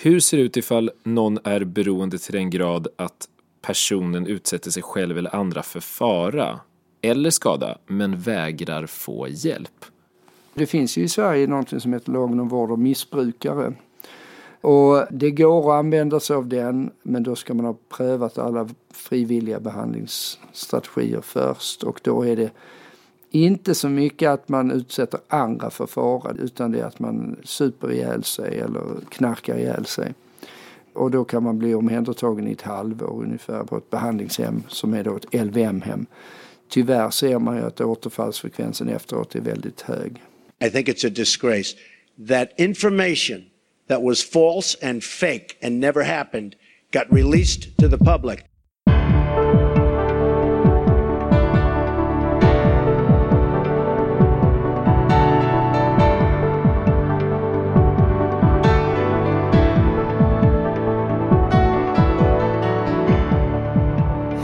Hur ser det ut ifall någon är beroende till den grad att personen utsätter sig själv eller andra för fara eller skada men vägrar få hjälp? Det finns ju i Sverige någonting som heter lagen om vård av missbrukare. Och det går att använda sig av den men då ska man ha prövat alla frivilliga behandlingsstrategier först och då är det inte så mycket att man utsätter andra för fara utan det är att man super ihjäl sig eller knarkar ihjäl sig. Och då kan man bli omhändertagen i ett halvår ungefär på ett behandlingshem som är då ett LVM-hem. Tyvärr ser man ju att återfallsfrekvensen efteråt är väldigt hög. I think it's a disgrace that information that was false and fake and never happened got released to the public.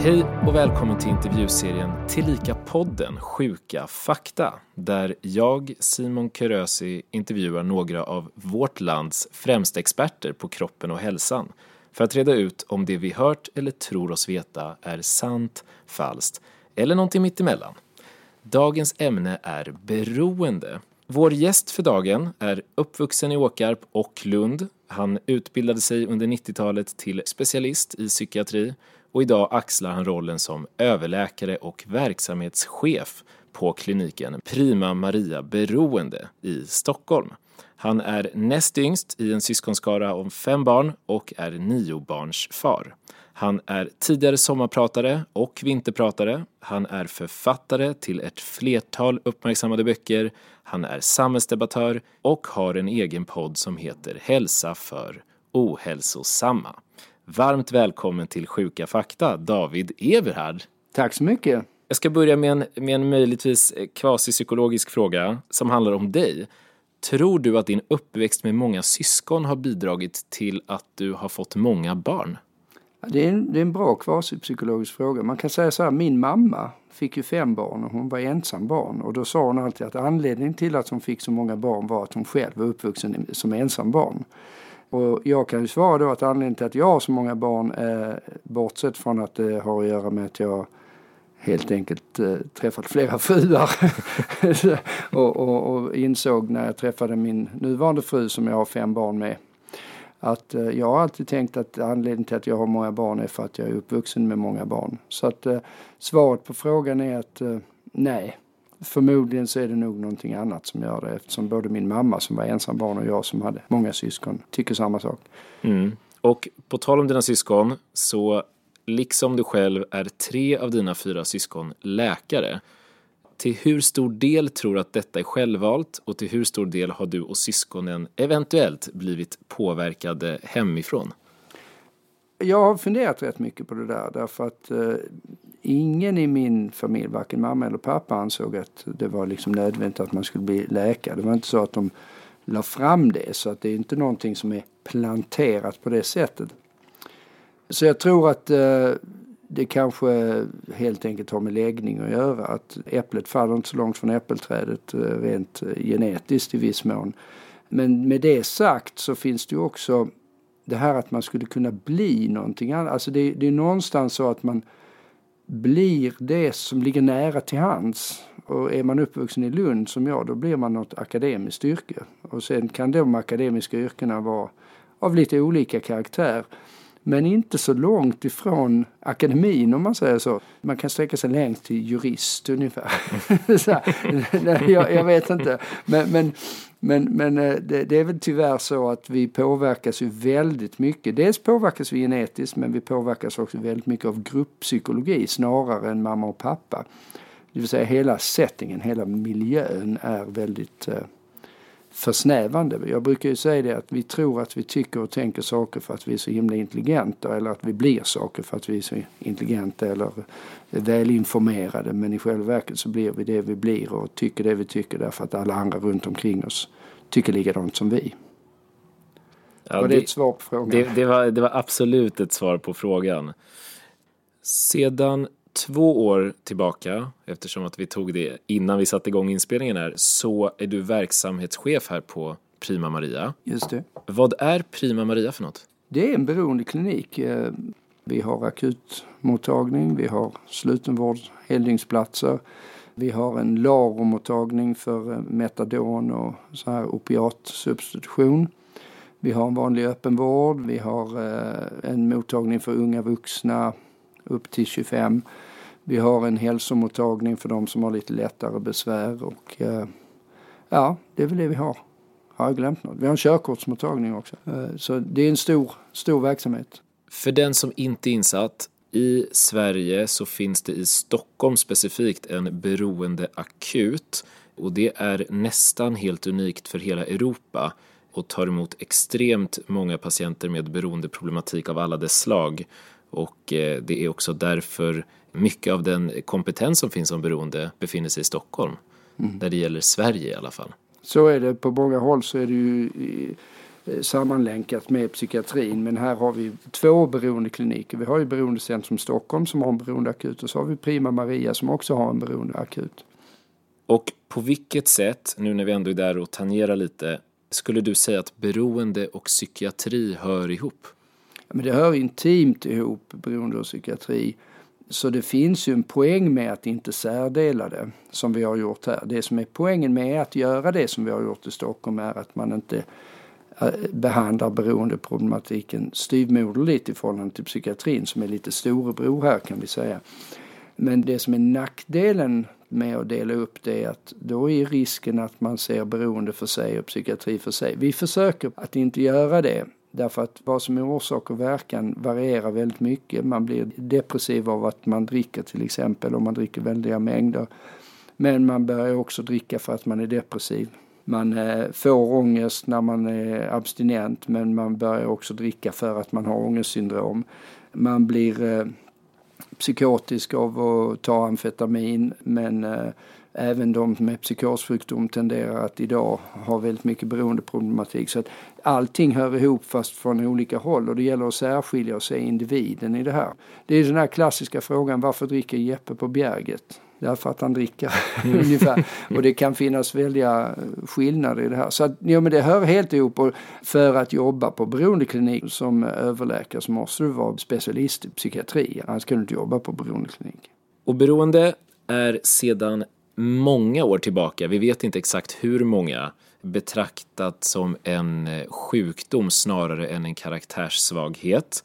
Hej och välkommen till intervjuserien Tillika podden Sjuka fakta där jag, Simon Körösi, intervjuar några av vårt lands främsta experter på kroppen och hälsan för att reda ut om det vi hört eller tror oss veta är sant, falskt eller någonting mittemellan. Dagens ämne är beroende. Vår gäst för dagen är uppvuxen i Åkarp och Lund. Han utbildade sig under 90-talet till specialist i psykiatri och idag axlar han rollen som överläkare och verksamhetschef på kliniken Prima Maria Beroende i Stockholm. Han är näst yngst i en syskonskara om fem barn och är niobarnsfar. Han är tidigare sommarpratare och vinterpratare. Han är författare till ett flertal uppmärksammade böcker. Han är samhällsdebattör och har en egen podd som heter Hälsa för ohälsosamma. Varmt välkommen till Sjuka fakta, David Everhard. Tack så mycket. Jag ska börja med en, med en möjligtvis kvasipsykologisk fråga som handlar om dig. Tror du att din uppväxt med många syskon har bidragit till att du har fått många barn? Det är en, det är en bra kvasipsykologisk fråga. Man kan säga så här, min mamma fick ju fem barn och hon var ensam barn. Och då sa hon alltid att anledningen till att hon fick så många barn var att hon själv var uppvuxen som ensam barn. Och jag kan ju svara då att anledningen till att jag har så många barn är bortsett från att det har att göra med att jag helt enkelt eh, träffat flera fruar och, och, och, insåg när jag träffade min nuvarande fru som jag har fem barn med att eh, jag har alltid tänkt att anledningen till att jag har många barn är för att jag är uppvuxen med många barn. Så att eh, svaret på frågan är att eh, nej, Förmodligen så är det nog någonting annat som gör det eftersom både min mamma som var ensam barn och jag som hade många syskon tycker samma sak. Mm. Och på tal om dina syskon så liksom du själv är tre av dina fyra syskon läkare. Till hur stor del tror du att detta är självvalt och till hur stor del har du och syskonen eventuellt blivit påverkade hemifrån? Jag har funderat rätt mycket på det där därför att eh, ingen i min familj, varken mamma eller pappa, ansåg att det var liksom nödvändigt att man skulle bli läkare. Det var inte så att de la fram det så att det är inte någonting som är planterat på det sättet. Så jag tror att eh, det kanske helt enkelt har med läggning att göra. Att äpplet faller inte så långt från äppelträdet eh, rent eh, genetiskt i viss mån. Men med det sagt så finns det ju också det här att man skulle kunna bli någonting annat. Alltså det, det är någonstans så att man blir det som ligger nära till hands. Och är man uppvuxen i Lund som jag, då blir man något akademiskt yrke. Och sen kan de akademiska yrkena vara av lite olika karaktär. Men inte så långt ifrån akademin om man säger så. Man kan sträcka sig längst till jurist ungefär. här, jag, jag, vet inte. Men, men, men, men eh, det, det, är väl tyvärr så att vi påverkas ju väldigt mycket. Dels påverkas vi genetiskt men vi påverkas också väldigt mycket av grupppsykologi snarare än mamma och pappa. Det vill säga hela settingen, hela miljön är väldigt eh, försnävande. Jag brukar ju säga det att vi tror att vi tycker och tänker saker för att vi är så himla intelligenta eller att vi blir saker för att vi är så intelligenta eller välinformerade. Men i själva verket så blir vi det vi blir och tycker det vi tycker därför att alla andra runt omkring oss tycker likadant som vi. Ja, var det, det ett svar på frågan? Det, det, var, det var absolut ett svar på frågan. Sedan två år tillbaka, eftersom att vi tog det innan vi satte igång inspelningen här, så är du verksamhetschef här på Prima Maria. Just det. Vad är Prima Maria för något? Det är en beroendeklinik. Eh, vi har akutmottagning, vi har slutenvård, heldygnsplatser. Vi har en LARO-mottagning för eh, metadon och så här opiatsubstitution. Vi har en vanlig öppenvård, vi har eh, en mottagning för unga vuxna upp till 25. Vi har en hälsomottagning för de som har lite lättare besvär och eh, ja, det är väl det vi har. Har jag glömt något? Vi har en körkortsmottagning också. Eh, så det är en stor, stor verksamhet. För den som inte är insatt, i Sverige så finns det i Stockholm specifikt en beroendeakut och det är nästan helt unikt för hela Europa och tar emot extremt många patienter med beroendeproblematik av alla dess slag. Och eh, det är också därför mycket av den kompetens som finns om beroende befinner sig i Stockholm. Mm. Där det gäller Sverige i alla fall. Så är det. På många håll så är det ju Eh, sammanlänkat med psykiatrin. Men här har vi två beroendekliniker. Vi har ju Beroendecentrum Stockholm som har en beroendeakut och så har vi Prima Maria som också har en beroendeakut. Och på vilket sätt, nu när vi ändå är där och tangerar lite, skulle du säga att beroende och psykiatri hör ihop? Men det hör intimt ihop, beroende och psykiatri. Så det finns ju en poäng med att inte särdela det som vi har gjort här. Det som är poängen med att göra det som vi har gjort i Stockholm är att man inte eh, behandlar beroendeproblematiken styvmoderligt i förhållande till psykiatrin som är lite storebror här kan vi säga. Men det som är nackdelen med att dela upp det är att då är risken att man ser beroende för sig och psykiatri för sig. Vi försöker att inte göra det därför att vad som är orsak och verkan varierar väldigt mycket. Man blir depressiv av att man dricker till exempel om man dricker väldiga mängder. Men man börjar också dricka för att man är depressiv. Man eh, får ångest när man är abstinent men man börjar också dricka för att man har ångestsyndrom. Man blir eh, psykotisk av att ta amfetamin men eh, även de med psykossjukdom tenderar att idag ha väldigt mycket beroendeproblematik. Så att allting hör ihop fast från olika håll och det gäller att särskilja och se individen i det här. Det är den här klassiska frågan varför dricker Jeppe på Bjerget? därför att han dricker ungefär. Och det kan finnas väldiga skillnader i det här. Så att, ja, men det hör helt ihop. Och för att jobba på beroendeklinik som överläkare så måste du vara specialist i psykiatri. Annars kan du inte jobba på beroendeklinik. Och beroende är sedan många år tillbaka, vi vet inte exakt hur många, betraktat som en eh, sjukdom snarare än en karaktärssvaghet.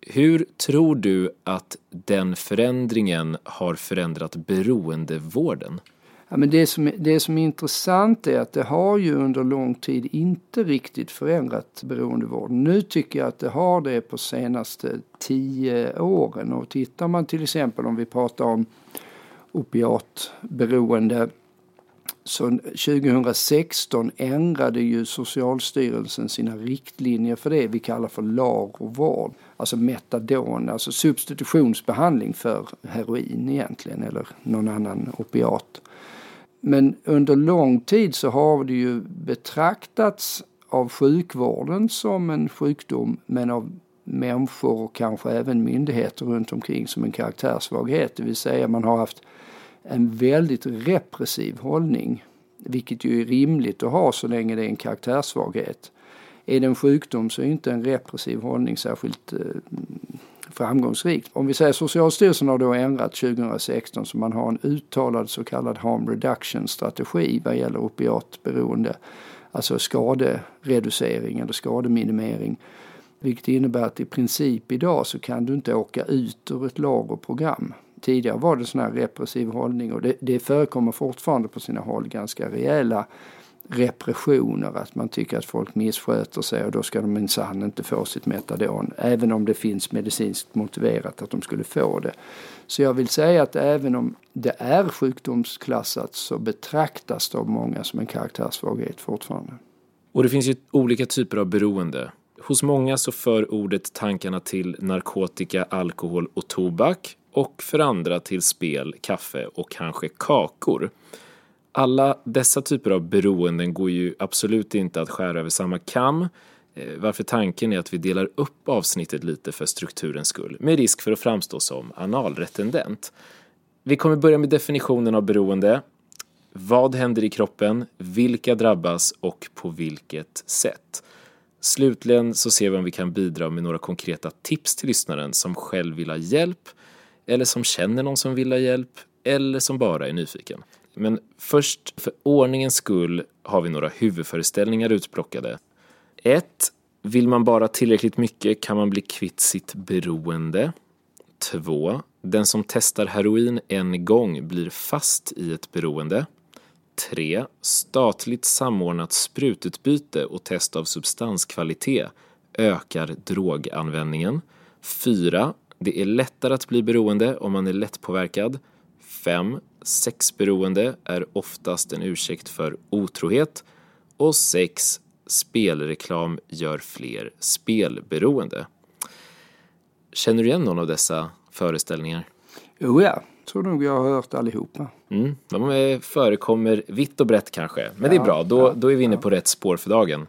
Hur tror du att den förändringen har förändrat beroendevården? Ja, men det, som, det som är intressant är att det har ju under lång tid inte riktigt förändrat beroendevården. Nu tycker jag att det har det på senaste tio åren och tittar man till exempel om vi pratar om opiatberoende så 2016 ändrade ju Socialstyrelsen sina riktlinjer för det vi kallar för LARO-vård. Alltså metadon, alltså substitutionsbehandling för heroin egentligen eller någon annan opiat. Men under lång tid så har det ju betraktats av sjukvården som en sjukdom men av människor och kanske även myndigheter runt omkring som en karaktärssvaghet. Det vill säga man har haft en väldigt repressiv hållning. Vilket ju är rimligt att ha så länge det är en karaktärssvaghet. Är det en sjukdom så är inte en repressiv hållning särskilt eh, framgångsrikt. Om vi säger Socialstyrelsen har då ändrat 2016 så man har en uttalad så kallad harm reduction strategi vad gäller opiatberoende. Alltså skadereducering eller skademinimering. Vilket innebär att i princip idag så kan du inte åka ut ur ett lagerprogram. Tidigare var det sån här repressiv hållning och det, det förekommer fortfarande på sina håll ganska rejäla repressioner, att man tycker att folk missköter sig och då ska de minsann inte få sitt metadon, även om det finns medicinskt motiverat att de skulle få det. Så jag vill säga att även om det är sjukdomsklassat så betraktas det av många som en karaktärssvaghet fortfarande. Och det finns ju olika typer av beroende. Hos många så för ordet tankarna till narkotika, alkohol och tobak och för andra till spel, kaffe och kanske kakor. Alla dessa typer av beroenden går ju absolut inte att skära över samma kam eh, varför tanken är att vi delar upp avsnittet lite för strukturens skull med risk för att framstå som analretendent. Vi kommer börja med definitionen av beroende. Vad händer i kroppen? Vilka drabbas och på vilket sätt? Slutligen så ser vi om vi kan bidra med några konkreta tips till lyssnaren som själv vill ha hjälp eller som känner någon som vill ha hjälp eller som bara är nyfiken. Men först, för ordningens skull, har vi några huvudföreställningar utplockade. 1. Vill man bara tillräckligt mycket kan man bli kvitt sitt beroende. 2. Den som testar heroin en gång blir fast i ett beroende. 3. Statligt samordnat sprututbyte och test av substanskvalitet ökar droganvändningen. 4. Det är lättare att bli beroende om man är lättpåverkad. 5. Sexberoende är oftast en ursäkt för otrohet. Och 6. Spelreklam gör fler spelberoende. Känner du igen någon av dessa föreställningar? Jo, ja. Tror nog jag har hört allihopa. Mm, de förekommer vitt och brett kanske, men det är bra. Då, då är vi inne på rätt spår för dagen.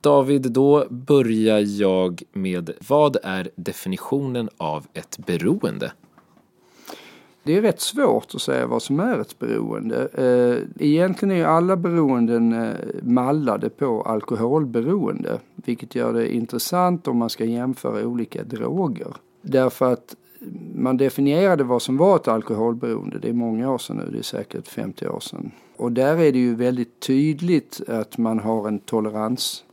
David, då börjar jag med vad är definitionen av ett beroende? Det är rätt svårt att säga vad som är ett beroende. Eh, egentligen är alla beroenden eh, mallade på alkoholberoende, vilket gör det intressant om man ska jämföra olika droger. Därför att man definierade vad som var ett alkoholberoende. Det är många år sedan nu, det är säkert 50 år sedan. Och där är det ju väldigt tydligt att man har en tolerans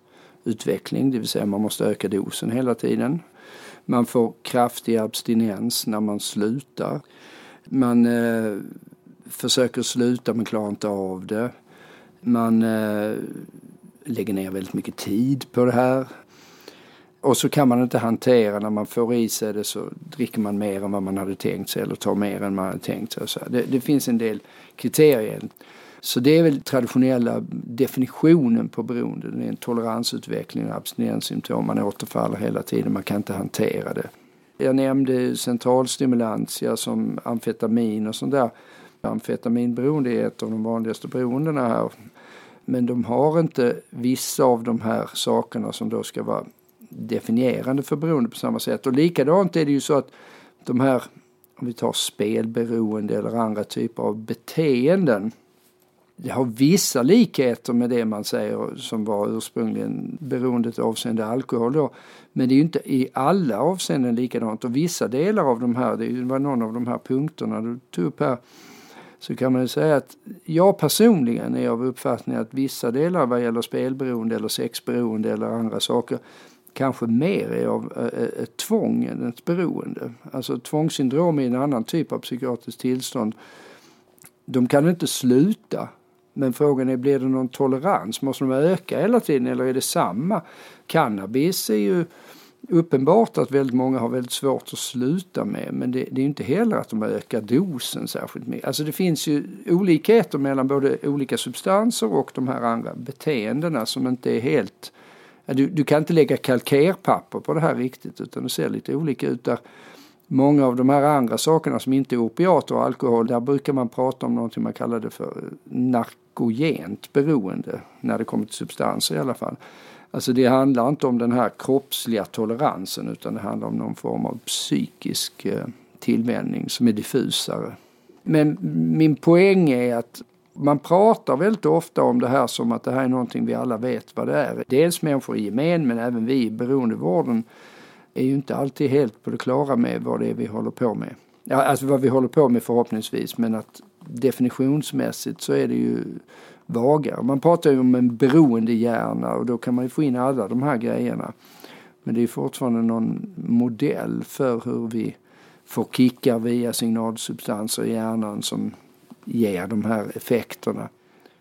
utveckling, det vill säga man måste öka dosen hela tiden. Man får kraftig abstinens när man slutar. Man eh, försöker sluta men klarar inte av det. Man eh, lägger ner väldigt mycket tid på det här. Och så kan man inte hantera när man får i sig det så dricker man mer än vad man hade tänkt sig eller tar mer än man hade tänkt sig. Det, det finns en del kriterier. Så det är väl traditionella definitionen på beroende. Det är en toleransutveckling och abstinenssymptom. Man återfaller hela tiden, man kan inte hantera det. Jag nämnde centralstimulantia som amfetamin och sånt där. Amfetaminberoende är ett av de vanligaste beroendena här. Men de har inte vissa av de här sakerna som då ska vara definierande för beroende på samma sätt. Och likadant är det ju så att de här, om vi tar spelberoende eller andra typer av beteenden, det har vissa likheter med det man säger som var ursprungligen beroendet avseende alkohol då. Men det är ju inte i alla avseenden likadant och vissa delar av de här, det var någon av de här punkterna du tog upp här, så kan man ju säga att jag personligen är av uppfattningen att vissa delar vad gäller spelberoende eller sexberoende eller andra saker kanske mer är av ett tvång än ett beroende. Alltså tvångssyndrom är en annan typ av psykiatriskt tillstånd. De kan inte sluta. Men frågan är, blir det någon tolerans? Måste de öka hela tiden eller är det samma? Cannabis är ju uppenbart att väldigt många har väldigt svårt att sluta med men det, det är inte heller att de ökar dosen särskilt mycket. Alltså det finns ju olikheter mellan både olika substanser och de här andra beteendena som inte är helt du, du kan inte lägga kalkerpapper på det här riktigt utan det ser lite olika ut där. Många av de här andra sakerna som inte är opiater och alkohol, där brukar man prata om någonting man kallar det för eh, narkogent beroende, när det kommer till substanser i alla fall. Alltså det handlar inte om den här kroppsliga toleransen utan det handlar om någon form av psykisk eh, tillvänjning som är diffusare. Men min poäng är att man pratar väldigt ofta om det här som att det här är någonting vi alla vet vad det är. Dels människor i gemen men även vi i beroendevården är ju inte alltid helt på det klara med vad det är vi håller på med. Ja, alltså vad vi håller på med förhoppningsvis men att definitionsmässigt så är det ju vagare. Man pratar ju om en beroendehjärna och då kan man ju få in alla de här grejerna. Men det är fortfarande någon modell för hur vi får kickar via signalsubstanser i hjärnan som ger de här effekterna.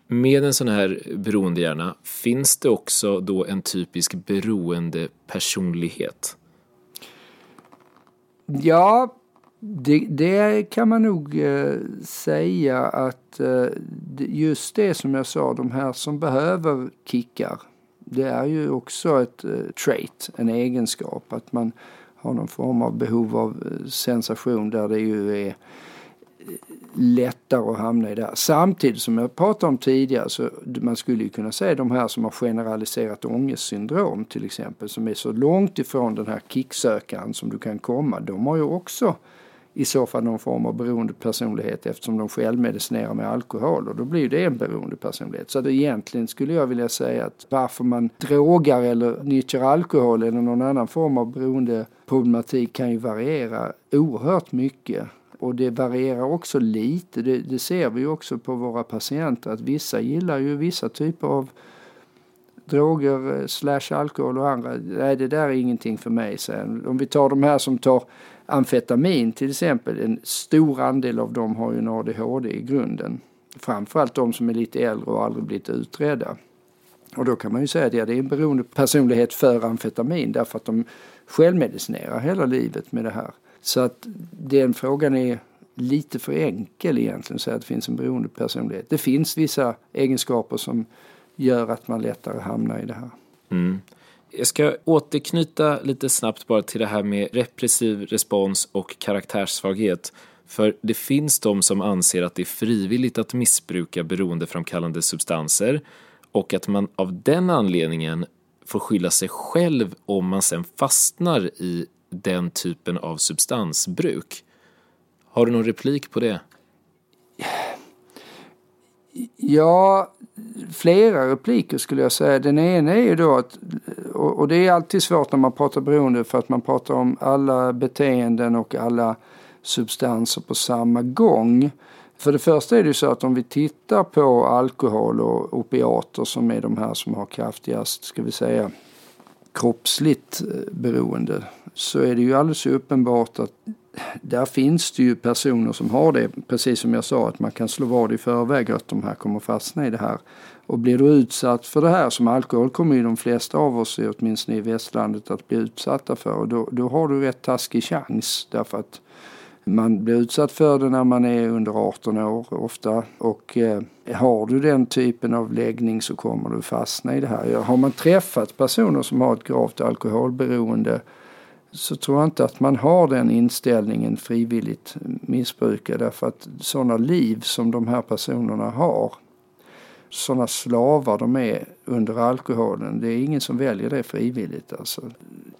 Med en sån här beroendehjärna, finns det också då en typisk beroendepersonlighet? Ja, det, det, kan man nog eh, säga att eh, just det som jag sa, de här som behöver kickar, det är ju också ett eh, trait, en egenskap, att man har någon form av behov av eh, sensation där det ju är eh, lättare att hamna i det. Samtidigt som jag pratade om tidigare så man skulle ju kunna säga de här som har generaliserat ångestsyndrom till exempel som är så långt ifrån den här kicksökaren som du kan komma. De har ju också i så fall någon form av beroendepersonlighet eftersom de självmedicinerar med alkohol och då blir det en beroendepersonlighet. Så egentligen skulle jag vilja säga att varför man drogar eller nyttjar alkohol eller någon annan form av beroendeproblematik kan ju variera oerhört mycket. Och det varierar också lite, det, det ser vi också på våra patienter att vissa gillar ju vissa typer av droger eh, slash alkohol och andra. Nej, det där är ingenting för mig. Sen. Om vi tar de här som tar amfetamin till exempel. En stor andel av dem har ju en ADHD i grunden. Framförallt de som är lite äldre och aldrig blivit utredda. Och då kan man ju säga att ja, det är en beroende personlighet för amfetamin därför att de självmedicinerar hela livet med det här. Så att den frågan är lite för enkel egentligen, så att det finns en beroende personlighet. Det finns vissa egenskaper som gör att man lättare hamnar i det här. Mm. Jag ska återknyta lite snabbt bara till det här med repressiv respons och karaktärssvaghet. För det finns de som anser att det är frivilligt att missbruka beroendeframkallande substanser och att man av den anledningen får skylla sig själv om man sen fastnar i den typen av substansbruk. Har du någon replik på det? Ja, flera repliker skulle jag säga. Den ena är ju då att, och det är alltid svårt när man pratar beroende för att man pratar om alla beteenden och alla substanser på samma gång. För det första är det ju så att om vi tittar på alkohol och opiater som är de här som har kraftigast, ska vi säga, kroppsligt eh, beroende så är det ju alldeles uppenbart att där finns det ju personer som har det, precis som jag sa, att man kan slå vad i förväg att de här kommer fastna i det här. Och blir du utsatt för det här, som alkohol kommer ju de flesta av oss, åtminstone i västlandet, att bli utsatta för. Och då, då har du rätt taskig chans därför att man blir utsatt för det när man är under 18 år ofta och eh, har du den typen av läggning så kommer du fastna i det här. Har man träffat personer som har ett gravt alkoholberoende så tror jag inte att man har den inställningen frivilligt missbrukare därför att sådana liv som de här personerna har sådana slavar de är under alkoholen. Det är ingen som väljer det frivilligt. Alltså.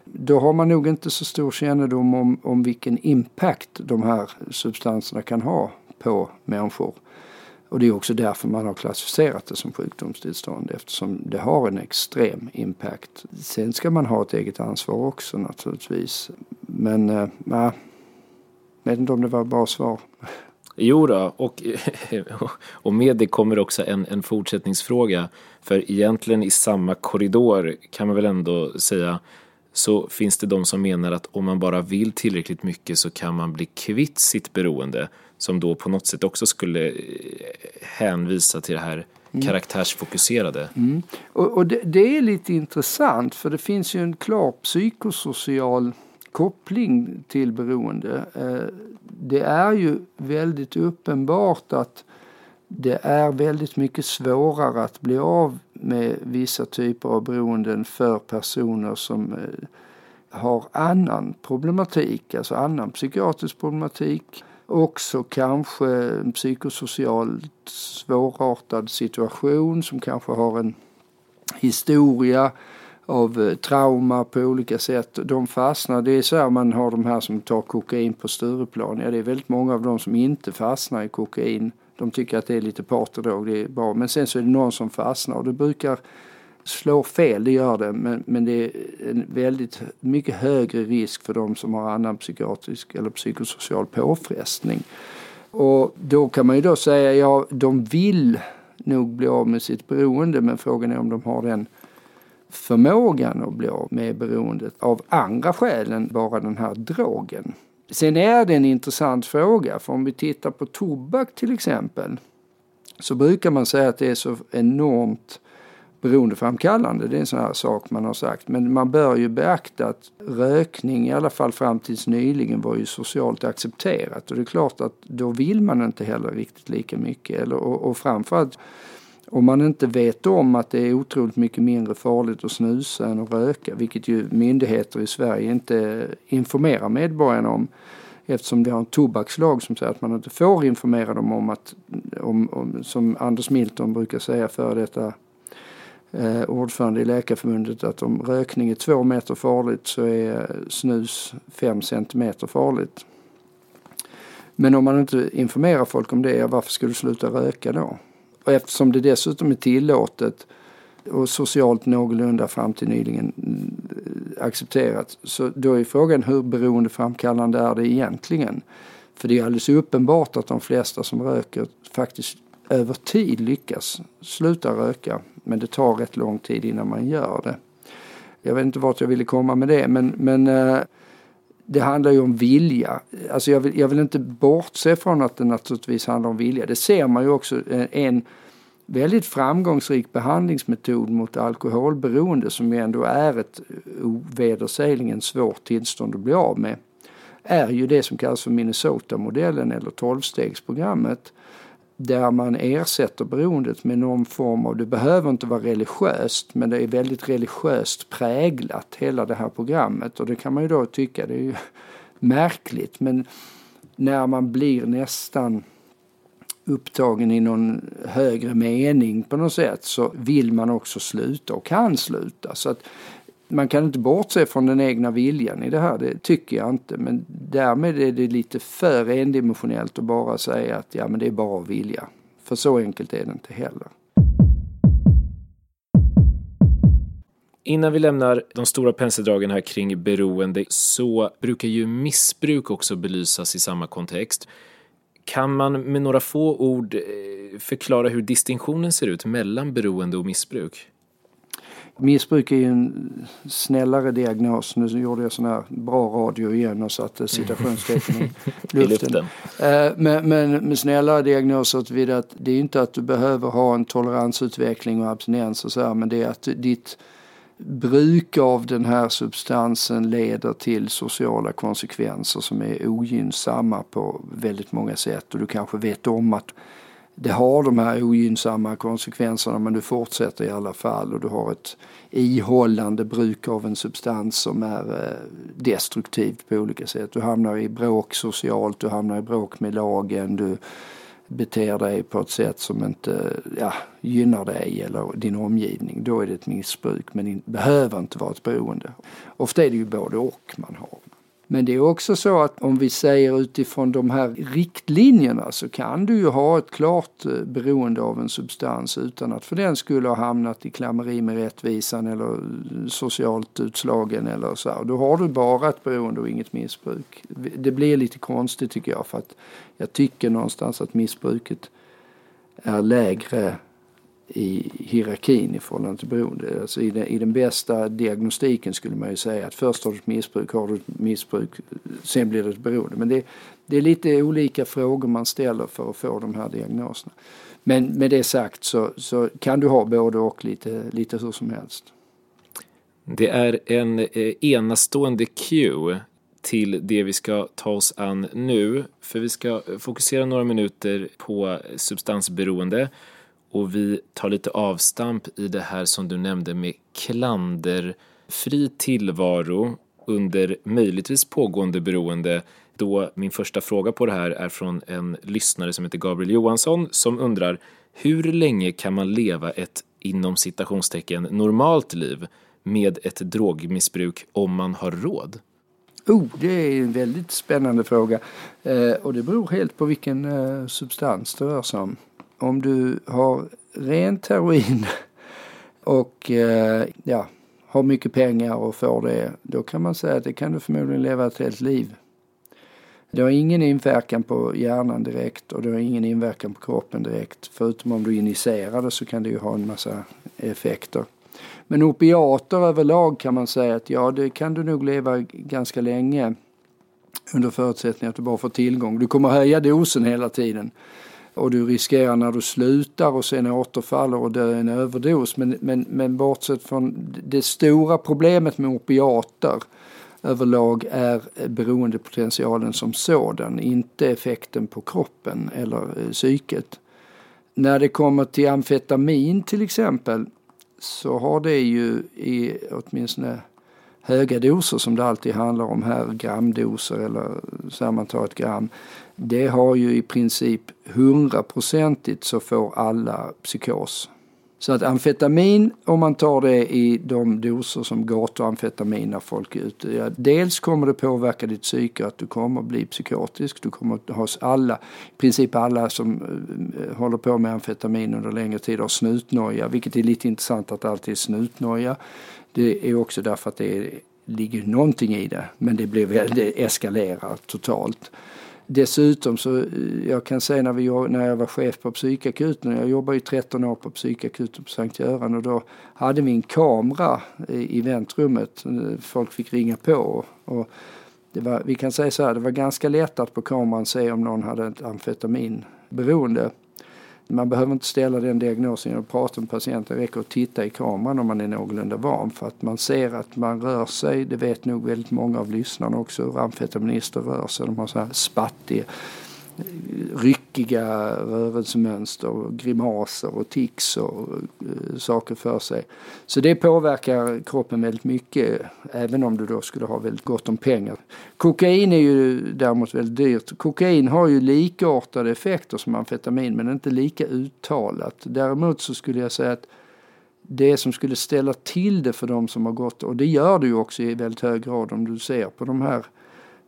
Då har man nog inte så stor kännedom om, om vilken impact de här substanserna kan ha på människor. Och det är också därför man har klassificerat det som sjukdomstillstånd eftersom det har en extrem impact. Sen ska man ha ett eget ansvar också naturligtvis. Men eh, äh, jag vet inte om det var ett bra svar. Jo då, och, och med det kommer också en, en fortsättningsfråga. För egentligen i samma korridor kan man väl ändå säga så finns det de som menar att om man bara vill tillräckligt mycket så kan man bli kvitt sitt beroende som då på något sätt också skulle eh, hänvisa till det här mm. karaktärsfokuserade. Mm. Och, och det, det, är lite intressant för det finns ju en klar psykosocial koppling till beroende. Eh, det är ju väldigt uppenbart att det är väldigt mycket svårare att bli av med vissa typer av beroenden för personer som eh, har annan problematik, alltså annan psykiatrisk problematik. Också kanske en psykosocialt svårartad situation som kanske har en historia av eh, trauma på olika sätt. De fastnar. Det är så här man har de här som tar kokain på Stureplan. Ja, det är väldigt många av dem som inte fastnar i kokain. De tycker att det är lite partydrog, det är bra. Men sen så är det någon som fastnar och det brukar slår fel, det gör det. Men, men det är en väldigt mycket högre risk för de som har annan psykiatrisk eller psykosocial påfrestning. Och då kan man ju då säga, ja de vill nog bli av med sitt beroende men frågan är om de har den förmågan att bli av med beroendet av andra skäl än bara den här drogen. Sen är det en intressant fråga, för om vi tittar på tobak till exempel så brukar man säga att det är så enormt beroendeframkallande. Det är en sån här sak man har sagt. Men man bör ju beakta att rökning, i alla fall fram tills nyligen, var ju socialt accepterat. Och det är klart att då vill man inte heller riktigt lika mycket. Eller, och, och framförallt om man inte vet om att det är otroligt mycket mindre farligt att snusa än att röka, vilket ju myndigheter i Sverige inte informerar medborgarna om eftersom vi har en tobakslag som säger att man inte får informera dem om att, om, om, som Anders Milton brukar säga före detta eh, ordförande i Läkarförbundet, att om rökning är två meter farligt så är snus fem centimeter farligt. Men om man inte informerar folk om det, varför ska du sluta röka då? Och eftersom det dessutom är tillåtet och socialt någorlunda fram till nyligen eh, accepterat. Så då är frågan hur beroendeframkallande är det egentligen? För det är alldeles uppenbart att de flesta som röker faktiskt över tid lyckas sluta röka. Men det tar rätt lång tid innan man gör det. Jag vet inte vart jag ville komma med det men, men eh, det handlar ju om vilja. Alltså jag vill, jag vill inte bortse från att det naturligtvis handlar om vilja. Det ser man ju också. Eh, en väldigt framgångsrik behandlingsmetod mot alkoholberoende som ju ändå är ett ovedersägligen svårt tillstånd att bli av med är ju det som kallas för Minnesota-modellen eller tolvstegsprogrammet där man ersätter beroendet med någon form av, det behöver inte vara religiöst, men det är väldigt religiöst präglat hela det här programmet och det kan man ju då tycka, det är ju märkligt, men när man blir nästan upptagen i någon högre mening på något sätt så vill man också sluta och kan sluta. Så att man kan inte bortse från den egna viljan i det här, det tycker jag inte. Men därmed är det lite för endimensionellt att bara säga att ja men det är bara att vilja. För så enkelt är det inte heller. Innan vi lämnar de stora penseldragen här kring beroende så brukar ju missbruk också belysas i samma kontext. Kan man med några få ord eh, förklara hur distinktionen ser ut mellan beroende och missbruk? Missbruk är ju en snällare diagnos. Nu gjorde jag sån här bra radio igen och satte citationstecken i luften. Eh, men, men med snällare diagnoser vid att det är inte att du behöver ha en toleransutveckling och abstinens och så här, men det är att ditt bruk av den här substansen leder till sociala konsekvenser som är ogynnsamma på väldigt många sätt och du kanske vet om att det har de här ogynnsamma konsekvenserna men du fortsätter i alla fall och du har ett ihållande bruk av en substans som är eh, destruktivt på olika sätt. Du hamnar i bråk socialt, du hamnar i bråk med lagen, du beter dig på ett sätt som inte ja, gynnar dig eller din omgivning. Då är det ett missbruk men det behöver inte vara ett beroende. Ofta är det ju både och man har. Men det är också så att om vi säger utifrån de här riktlinjerna så kan du ju ha ett klart eh, beroende av en substans utan att för den skulle ha hamnat i klammeri med rättvisan eller eh, socialt utslagen eller så. Då har du bara ett beroende och inget missbruk. Det blir lite konstigt tycker jag för att jag tycker någonstans att missbruket är lägre i hierarkin i förhållande till beroende. Alltså i, den, I den bästa diagnostiken skulle man ju säga att först har du ett missbruk, har du ett missbruk, sen blir det ett beroende. Men det, det är lite olika frågor man ställer för att få de här diagnoserna. Men med det sagt så, så kan du ha både och lite, lite hur som helst. Det är en eh, enastående cue till det vi ska ta oss an nu. För vi ska fokusera några minuter på substansberoende och vi tar lite avstamp i det här som du nämnde med klanderfri tillvaro under möjligtvis pågående beroende. Då min första fråga på det här är från en lyssnare som heter Gabriel Johansson som undrar hur länge kan man leva ett inom citationstecken normalt liv med ett drogmissbruk om man har råd? Oh, det är en väldigt spännande fråga eh, och det beror helt på vilken eh, substans det rör sig om om du har rent heroin och eh, ja, har mycket pengar och får det, då kan man säga att det kan du förmodligen leva ett helt liv. Det har ingen inverkan på hjärnan direkt och det har ingen inverkan på kroppen direkt. Förutom om du injicerar det så kan det ju ha en massa effekter. Men opiater överlag kan man säga att ja, det kan du nog leva ganska länge under förutsättning att du bara får tillgång. Du kommer höja dosen hela tiden och du riskerar när du slutar och sen återfaller och dör en överdos. Men, men, men bortsett från det stora problemet med opiater överlag är beroendepotentialen som sådan, inte effekten på kroppen eller eh, psyket. När det kommer till amfetamin till exempel så har det ju i åtminstone höga doser som det alltid handlar om här, gramdoser eller sammantaget gram, det har ju i princip hundraprocentigt så får alla psykos. Så att amfetamin, om man tar det i de doser som gatuamfetamin när folk är ute. Ja, dels kommer det påverka ditt psyke att du kommer att bli psykotisk. Du kommer att ha alla, i princip alla som uh, håller på med amfetamin under längre tid har snutnoja. Vilket är lite intressant att det alltid är snutnoja. Det är också därför att det är, ligger någonting i det. Men det, blir, det eskalerar totalt. Dessutom så, eh, jag kan säga när, vi, när jag var chef på psykakuten, jag jobbade ju 13 år på psykakuten på Sankt Göran och då hade vi en kamera i, väntrummet. Eh, folk fick ringa på. Och det var, vi kan säga så här, det var ganska lätt att på kameran se om någon hade ett amfetaminberoende. Man behöver inte ställa den diagnosen och prata med patienten. Det räcker att titta i kameran om man är någorlunda van. För att man ser att man rör sig. Det vet nog väldigt många av lyssnarna också hur amfetaminister rör sig. De har så här spattig ryckiga rörelsemönster och grimaser och tics och eh, saker för sig. Så det påverkar kroppen väldigt mycket även om du då skulle ha väldigt gott om pengar. Kokain är ju däremot väldigt dyrt. Kokain har ju likartade effekter som amfetamin men inte lika uttalat. Däremot så skulle jag säga att det som skulle ställa till det för de som har gått, och det gör det ju också i väldigt hög grad om du ser på de här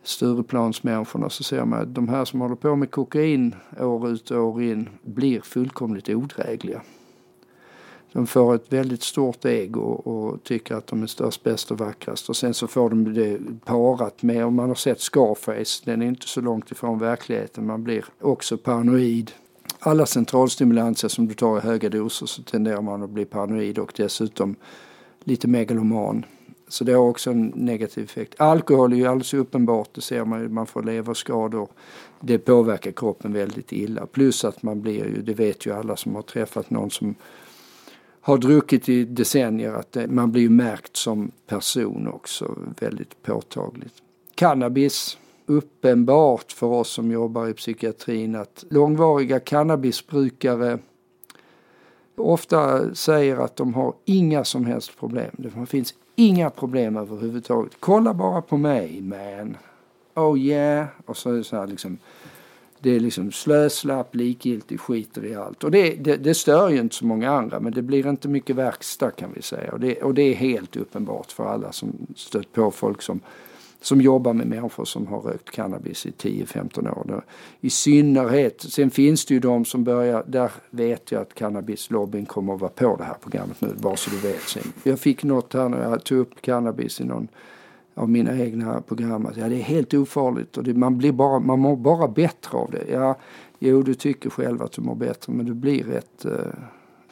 Stureplansmänniskorna så ser man att de här som håller på med kokain år ut och år in blir fullkomligt odrägliga. De får ett väldigt stort ego och tycker att de är störst, bäst och vackrast. Och sen så får de det parat med, om man har sett Scarface, den är inte så långt ifrån verkligheten. Man blir också paranoid. Alla centralstimulanser som du tar i höga doser så tenderar man att bli paranoid och dessutom lite megaloman. Så det har också en negativ effekt. Alkohol är ju alldeles uppenbart, det ser man ju, man får leverskador. Det påverkar kroppen väldigt illa. Plus att man blir ju, det vet ju alla som har träffat någon som har druckit i decennier, att det, man blir ju märkt som person också väldigt påtagligt. Cannabis, uppenbart för oss som jobbar i psykiatrin att långvariga cannabisbrukare ofta säger att de har inga som helst problem. Det finns Inga problem överhuvudtaget. Kolla bara på mig man. Oh yeah. Och så är det så här liksom. Det är liksom slöslapp, likgiltig, skiter i allt. Och det, det, det, stör ju inte så många andra men det blir inte mycket verkstad kan vi säga. Och det, och det är helt uppenbart för alla som stött på folk som som jobbar med människor som har rökt cannabis i 10-15 år. I synnerhet, sen finns det ju de som börjar, där vet jag att cannabislobbyn kommer att vara på det här programmet nu, bara så du vet. Sen. Jag fick något här när jag tog upp cannabis i någon av mina egna program. att Ja, det är helt ofarligt och det, man, blir bara, man mår bara bättre av det. Ja, jo, du tycker själv att du mår bättre men du blir rätt eh,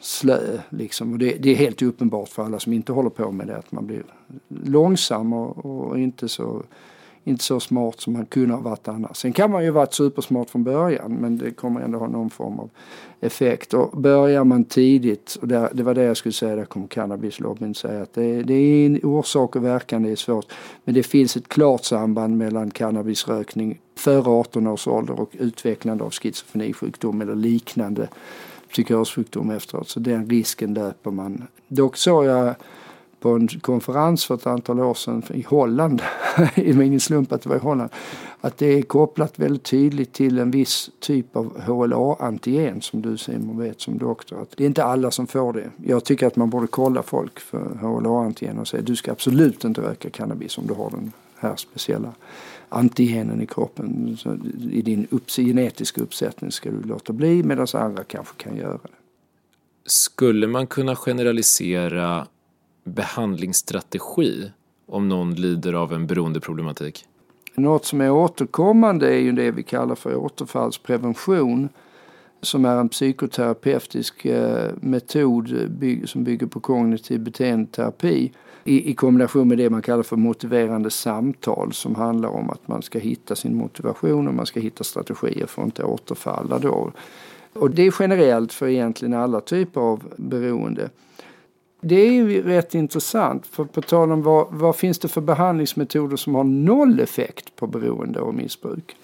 slö. Liksom. Och det, det, är helt uppenbart för alla som inte håller på med det att man blir långsam och, och, inte, så, inte så smart som man kunde ha varit annars. Sen kan man ju varit supersmart från början men det kommer ändå ha någon form av effekt. Och börjar man tidigt, och det, det var det jag skulle säga, där kommer cannabislobbyn säga att det, det är en orsak och verkan, det är svårt. Men det finns ett klart samband mellan cannabisrökning före 18 års ålder och utvecklande av schizofrenisjukdom eller liknande psykossjukdom efteråt. Så den risken löper man. Dock såg jag på en konferens för ett antal år sedan i Holland, det var ingen slump att det var i Holland, att det är kopplat väldigt tydligt till en viss typ av HLA-antigen som du Simon vet som doktor. Att det är inte alla som får det. Jag tycker att man borde kolla folk för HLA-antigen och säga du ska absolut inte röka cannabis om du har den här speciella antigenen i kroppen. Så I din upp, genetiska uppsättning ska du låta bli medan andra kanske kan göra det. Skulle man kunna generalisera behandlingsstrategi om någon lider av en beroendeproblematik? Något som är återkommande är ju det vi kallar för återfallsprevention som är en psykoterapeutisk eh, metod som bygger på kognitiv beteendeterapi i, i kombination med det man kallar för motiverande samtal som handlar om att man ska hitta sin motivation och man ska hitta strategier för att inte återfalla då. Och det är generellt för egentligen alla typer av beroende. Det är ju rätt intressant, för på tal om vad, vad finns det för behandlingsmetoder som har noll effekt på beroende och missbruk?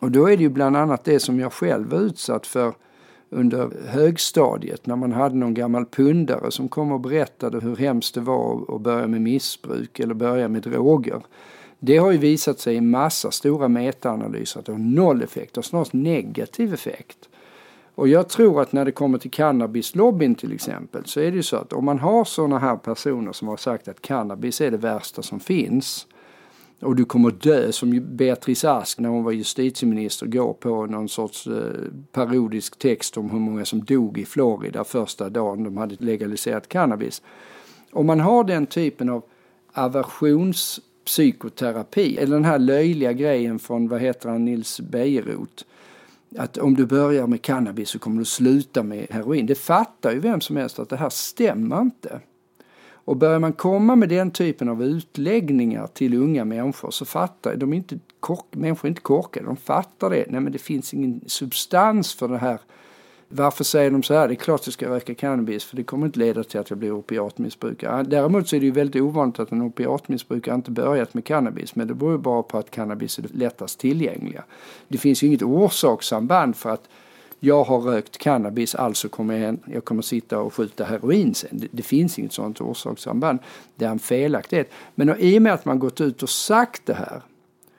Och då är det ju bland annat det som jag själv var utsatt för under högstadiet när man hade någon gammal pundare som kom och berättade hur hemskt det var att börja med missbruk eller börja med droger. Det har ju visat sig i massa stora metaanalyser att det har noll effekt, det har snarast negativ effekt. Och jag tror att när det kommer till cannabislobbyn till exempel så är det ju så att om man har sådana här personer som har sagt att cannabis är det värsta som finns och du kommer dö som Beatrice Ask när hon var justitieminister går på någon sorts eh, parodisk text om hur många som dog i Florida första dagen de hade legaliserat cannabis. Om man har den typen av aversionspsykoterapi eller den här löjliga grejen från vad heter han Nils Bejerot att om du börjar med cannabis så kommer du sluta med heroin. Det fattar ju vem som helst att det här stämmer inte. Och börjar man komma med den typen av utläggningar till unga människor så fattar de inte, kork, människor är inte korkade, de fattar det. Nej men det finns ingen substans för det här. Varför säger de så här? Det är klart att jag ska röka cannabis för det kommer inte leda till att jag blir opiatmissbrukare. Ah, däremot så är det ju väldigt ovanligt att en opiatmissbrukare inte börjat med cannabis men det beror ju bara på att cannabis är lättast tillgängliga. Det finns ju inget orsakssamband för att jag har rökt cannabis, alltså kommer jag, jag kommer sitta och skjuta heroin sen. Det, det, finns inget sådant orsakssamband. Det är en felaktighet. Men i och med att man gått ut och sagt det här,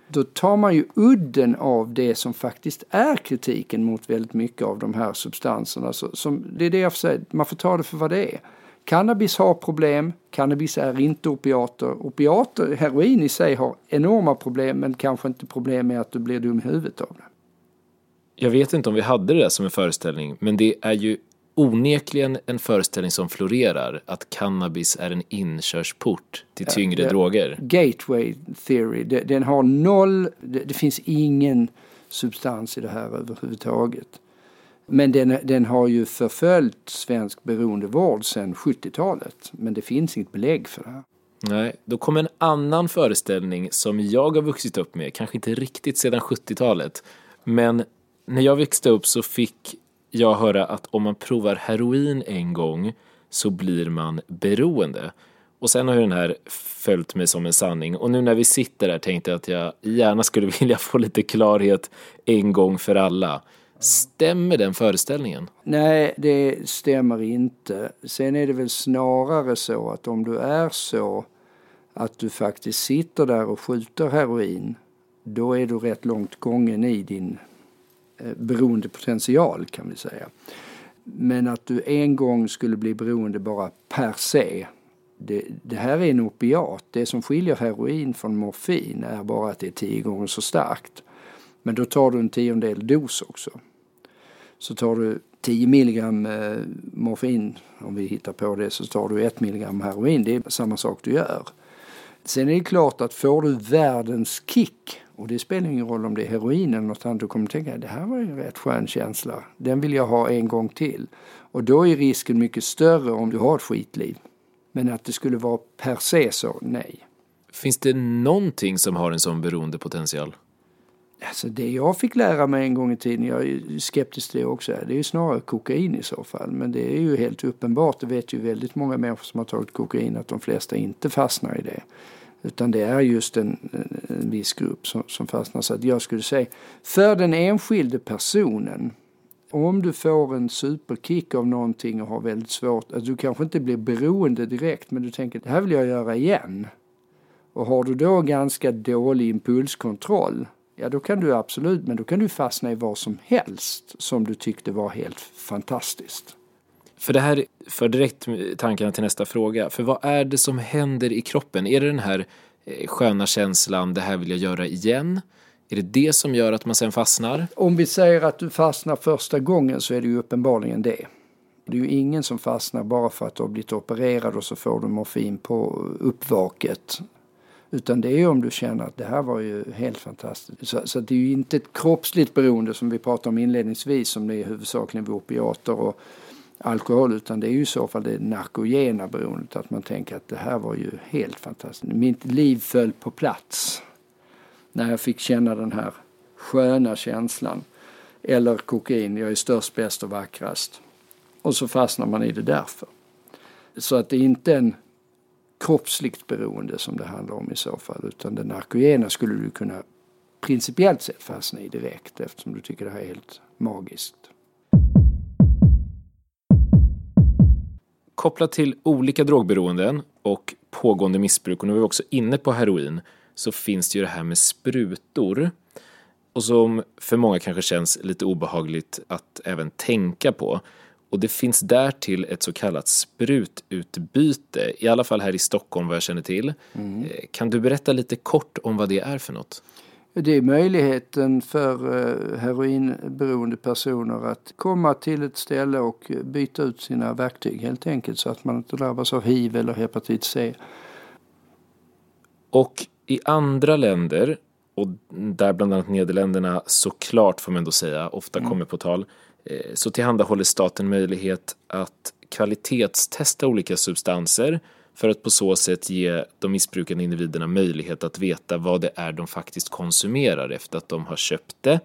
då tar man ju udden av det som faktiskt är kritiken mot väldigt mycket av de här substanserna. Så, som, det är det jag får säga, man får ta det för vad det är. Cannabis har problem, cannabis är inte opiater. Opiater, heroin i sig har enorma problem men kanske inte problem med att du blir dum i huvudet av det jag vet inte om vi hade det där som en föreställning, men det är ju onekligen en föreställning som florerar att cannabis är en inkörsport till tyngre ja, droger. Gateway theory, den har noll, det, finns ingen substans i det här överhuvudtaget. Men den, den har ju förföljt svensk beroendevård sedan 70-talet. Men det finns inget belägg för det här. Nej, då kommer en annan föreställning som jag har vuxit upp med, kanske inte riktigt sedan 70-talet, men när jag växte upp så fick jag höra att om man provar heroin en gång så blir man beroende. Och sen har ju den här följt mig som en sanning. Och nu när vi sitter här tänkte jag att jag gärna skulle vilja få lite klarhet en gång för alla. Stämmer den föreställningen? Nej, det stämmer inte. Sen är det väl snarare så att om du är så att du faktiskt sitter där och skjuter heroin, då är du rätt långt gången i din Eh, beroendepotential kan vi säga. Men att du en gång skulle bli beroende bara per se. Det, det, här är en opiat. Det som skiljer heroin från morfin är bara att det är tio gånger så starkt. Men då tar du en tiondel dos också. Så tar du 10 milligram eh, morfin, om vi hittar på det, så tar du 1 milligram heroin. Det är samma sak du gör. Sen är det klart att får du världens kick och det spelar ingen roll om det är heroin eller något annat. Du kommer tänka det här var en rätt skön känsla. Den vill jag ha en gång till. Och då är risken mycket större om du har ett skitliv. Men att det skulle vara per se så, nej. Finns det någonting som har en sån beroendepotential? Alltså det jag fick lära mig en gång i tiden, jag är skeptisk till det också, det är ju snarare kokain i så fall. Men det är ju helt uppenbart, det vet ju väldigt många människor som har tagit kokain, att de flesta inte fastnar i det. Utan det är just en, en viss grupp som, som fastnar. Så att jag skulle säga, för den enskilde personen, om du får en superkick av någonting och har väldigt svårt, att du kanske inte blir beroende direkt men du tänker det här vill jag göra igen. Och har du då ganska dålig impulskontroll, ja då kan du absolut, men då kan du fastna i vad som helst som du tyckte var helt fantastiskt. För det här för direkt tankarna till nästa fråga. För vad är det som händer i kroppen? Är det den här eh, sköna känslan, det här vill jag göra igen? Är det det som gör att man sen fastnar? Om vi säger att du fastnar första gången så är det ju uppenbarligen det. Det är ju ingen som fastnar bara för att du har blivit opererad och så får du morfin på uppvaket. Utan det är ju om du känner att det här var ju helt fantastiskt. Så, så det är ju inte ett kroppsligt beroende som vi pratade om inledningsvis som det är huvudsakligen vid opiater och alkohol utan det är ju i så fall det narkogena beroendet att man tänker att det här var ju helt fantastiskt. Mitt liv föll på plats när jag fick känna den här sköna känslan. Eller kokain, jag är störst, bäst och vackrast. Och så fastnar man i det därför. Så att det är inte en kroppsligt beroende som det handlar om i så fall utan det narkogena skulle du kunna principiellt sett fastna i direkt eftersom du tycker det här är helt magiskt. Kopplat till olika drogberoenden och pågående missbruk, och nu är vi också inne på heroin, så finns det ju det här med sprutor. och som för många kanske känns lite obehagligt att även tänka på. Och det finns därtill ett så kallat sprututbyte, i alla fall här i Stockholm vad jag känner till. Mm. Kan du berätta lite kort om vad det är för något? Det är möjligheten för eh, heroinberoende personer att komma till ett ställe och byta ut sina verktyg helt enkelt så att man inte drabbas av hiv eller hepatit C. Och i andra länder, och där bland annat Nederländerna såklart får man ändå säga, ofta mm. kommer på tal, eh, så tillhandahåller staten möjlighet att kvalitetstesta olika substanser för att på så sätt ge de missbrukande individerna möjlighet att veta vad det är de faktiskt konsumerar efter att de har köpt det.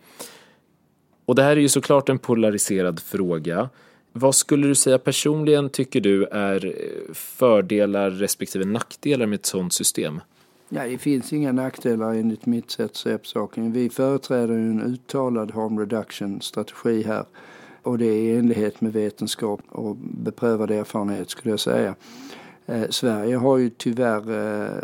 Och det här är ju såklart en polariserad fråga. Vad skulle du säga personligen tycker du är eh, fördelar respektive nackdelar med ett sådant system? Ja, det finns inga nackdelar enligt mitt sätt att se på saken. Vi företräder en uttalad harm reduction-strategi här och det är i enlighet med vetenskap och beprövad erfarenhet skulle jag säga. Eh, Sverige har ju tyvärr, eh,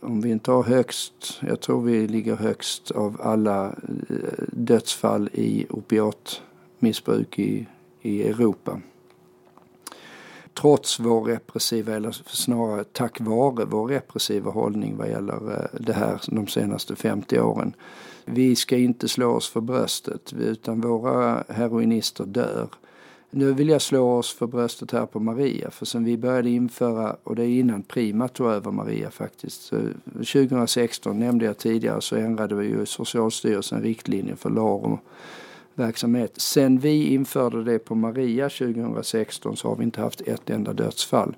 om vi inte har högst, jag tror vi ligger högst av alla eh, dödsfall i opiatmissbruk i, i Europa. Trots vår repressiva, eller snarare tack vare vår repressiva hållning vad gäller eh, det här de senaste 50 åren. Vi ska inte slå oss för bröstet utan våra heroinister dör. Nu vill jag slå oss för bröstet här på Maria, för sen vi började införa, och det är innan Prima tog över Maria faktiskt. Så 2016 nämnde jag tidigare så ändrade vi ju Socialstyrelsen riktlinjer för LARO verksamhet. Sen vi införde det på Maria 2016 så har vi inte haft ett enda dödsfall.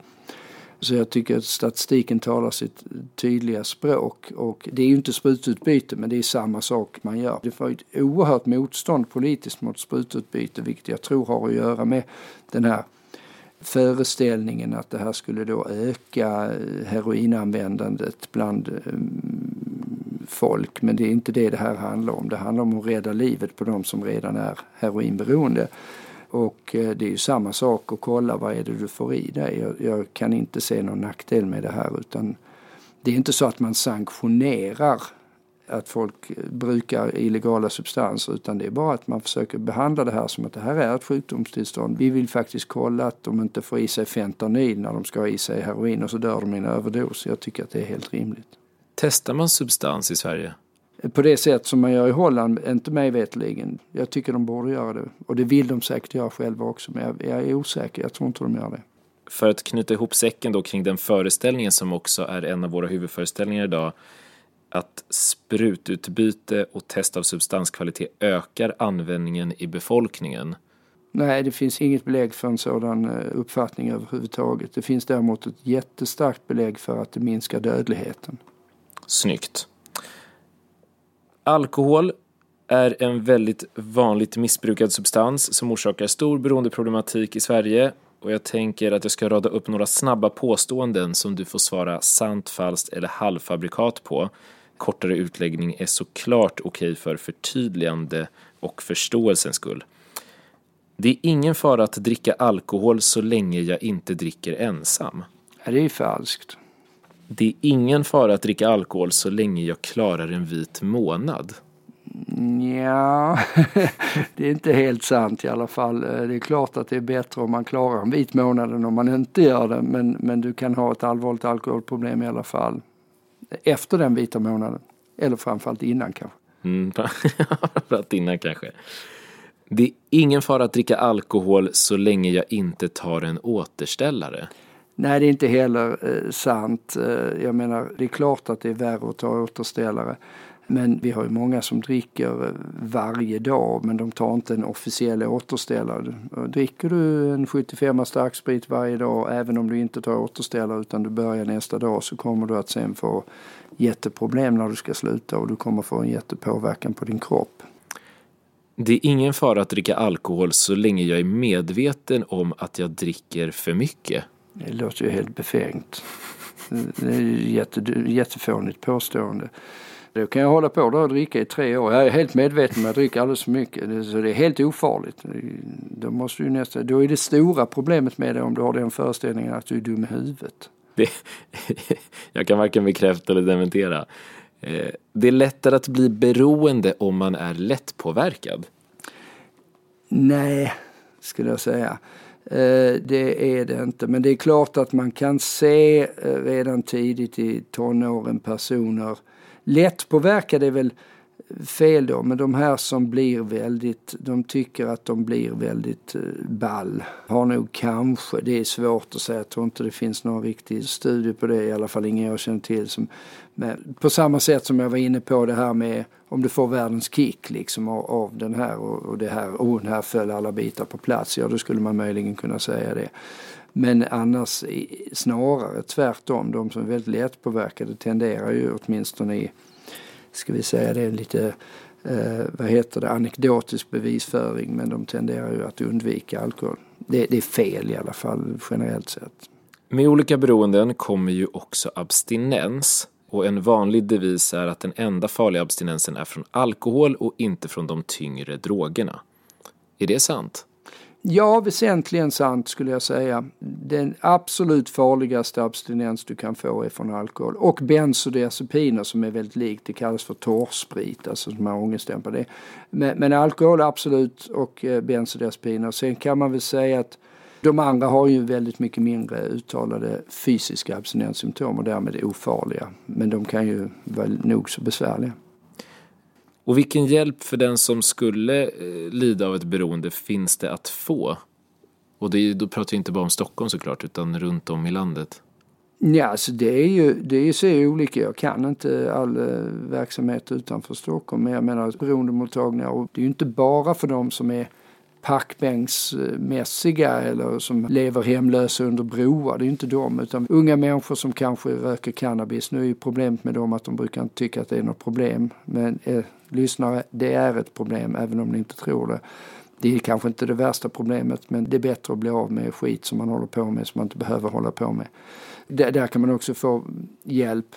Så jag tycker att statistiken talar sitt tydliga språk. Och det är ju inte sprututbyte men det är samma sak man gör. Det var ett oerhört motstånd politiskt mot sprututbyte vilket jag tror har att göra med den här föreställningen att det här skulle då öka eh, heroinanvändandet bland eh, folk. Men det är inte det det här handlar om. Det handlar om att rädda livet på de som redan är heroinberoende. Och eh, det är ju samma sak att kolla vad är det du får i dig. Jag, jag, kan inte se någon nackdel med det här utan det är inte så att man sanktionerar att folk eh, brukar illegala substanser utan det är bara att man försöker behandla det här som att det här är ett sjukdomstillstånd. Vi vill faktiskt kolla att de inte får i sig fentanyl när de ska ha i sig heroin och så dör de i en överdos. Jag tycker att det är helt rimligt. Testar man substans i Sverige? På det sätt som man gör i Holland, inte mig vetligen. Jag tycker de borde göra det. Och det vill de säkert göra själva också, men jag, jag är osäker. Jag tror inte de gör det. För att knyta ihop säcken då kring den föreställningen som också är en av våra huvudföreställningar idag, att sprututbyte och test av substanskvalitet ökar användningen i befolkningen. Nej, det finns inget belägg för en sådan eh, uppfattning överhuvudtaget. Det finns däremot ett jättestarkt belägg för att det minskar dödligheten. Snyggt. Alkohol är en väldigt vanligt missbrukad substans som orsakar stor beroendeproblematik i Sverige och jag tänker att jag ska rada upp några snabba påståenden som du får svara sant, falskt eller halvfabrikat på. Kortare utläggning är såklart okej för förtydligande och förståelsens skull. Det är ingen fara att dricka alkohol så länge jag inte dricker ensam. Det är falskt. Det är ingen fara att dricka alkohol så länge jag klarar en vit månad. Ja, det är inte helt sant i alla fall. Det är klart att det är bättre om man klarar en vit månad än om man inte gör det. Men, men du kan ha ett allvarligt alkoholproblem i alla fall. Efter den vita månaden. Eller framförallt innan kanske. Mm, framförallt innan kanske. Det är ingen fara att dricka alkohol så länge jag inte tar en återställare. Nej, det är inte heller eh, sant. Eh, jag menar, det är klart att det är värre att ta återställare. Men vi har ju många som dricker eh, varje dag men de tar inte en officiell återställare. Dricker du en 75 starksprit varje dag även om du inte tar återställare utan du börjar nästa dag så kommer du att sen få jätteproblem när du ska sluta och du kommer få en jättepåverkan på din kropp. Det är ingen fara att dricka alkohol så länge jag är medveten om att jag dricker för mycket. Det låter ju helt befängt. Det är ju jätte, jättefånigt påstående. Då kan jag hålla på och dricka i tre år. Jag är helt medveten om att jag dricker alldeles för mycket. Så det är helt ofarligt. Då, måste du nästa, då är det stora problemet med det om du har den föreställningen att du är dum i huvudet. Det, jag kan varken bekräfta eller dementera. Eh, det är lättare att bli beroende om man är lättpåverkad. Nej, skulle jag säga. Eh, det är det inte. Men det är klart att man kan se eh, redan tidigt i tonåren personer lättpåverkade är väl fel då, men de här som blir väldigt, de tycker att de blir väldigt eh, ball. Har nog kanske, det är svårt att säga, jag tror inte det finns någon riktig studie på det, i alla fall ingen jag känner till. Som, på samma sätt som jag var inne på det här med om du får världens kick liksom av, av den här och, och det här, och här föll alla bitar på plats, ja då skulle man möjligen kunna säga det. Men annars snarare tvärtom, de som är väldigt lättpåverkade tenderar ju åtminstone i ska vi säga det, lite eh, vad heter det, anekdotisk bevisföring men de tenderar ju att undvika alkohol. Det, det är fel i alla fall generellt sett. Med olika beroenden kommer ju också abstinens och en vanlig devis är att den enda farliga abstinensen är från alkohol och inte från de tyngre drogerna. Är det sant? Ja, väsentligen sant skulle jag säga. Den absolut farligaste abstinens du kan få är från alkohol. Och bensodiazepiner som är väldigt likt, det kallas för torrsprit, alltså som har ångestdämpare. Men, men alkohol absolut och eh, bensodiazepiner. Sen kan man väl säga att de andra har ju väldigt mycket mindre uttalade fysiska abstinenssymptom och därmed är ofarliga. Men de kan ju vara nog så besvärliga. Och vilken hjälp för den som skulle eh, lida av ett beroende finns det att få? Och det, då pratar vi inte bara om Stockholm såklart, utan runt om i landet. Ja, alltså det är ju, det är ju olika. Jag kan inte all eh, verksamhet utanför Stockholm. Men jag menar beroendemottagningar, och det är ju inte bara för de som är parkbänksmässiga eller som lever hemlösa under broar. Det är inte de utan unga människor som kanske röker cannabis. Nu är ju problemet med dem att de brukar inte tycka att det är något problem. Men eh, lyssnare, det är ett problem även om ni inte tror det. Det är kanske inte det värsta problemet men det är bättre att bli av med skit som man håller på med som man inte behöver hålla på med. Där kan man också få hjälp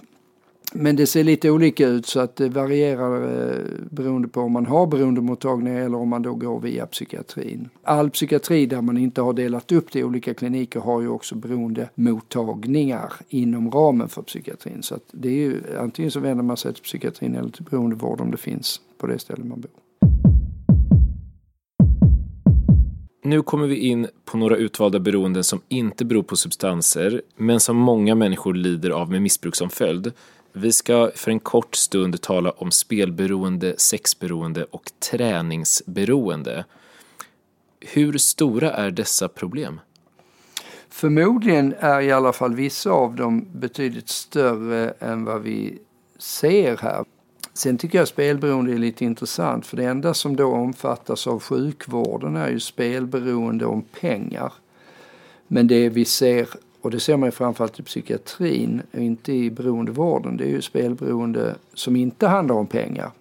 men det ser lite olika ut så att det varierar eh, beroende på om man har beroendemottagning eller om man då går via psykiatrin. All psykiatri där man inte har delat upp det i olika kliniker har ju också beroendemottagningar inom ramen för psykiatrin. Så att det är ju antingen så vänder man sig till psykiatrin eller till beroendevård om det finns på det stället man bor. Nu kommer vi in på några utvalda beroenden som inte beror på substanser men som många människor lider av med missbruk som följd. Vi ska för en kort stund tala om spelberoende, sexberoende och träningsberoende. Hur stora är dessa problem? Förmodligen är i alla fall vissa av dem betydligt större än vad vi ser här. Sen tycker jag spelberoende är lite intressant för det enda som då omfattas av sjukvården är ju spelberoende om pengar. Men det vi ser och det ser man ju framförallt i psykiatrin och inte i beroendevården. Det är ju spelberoende som inte handlar om pengar.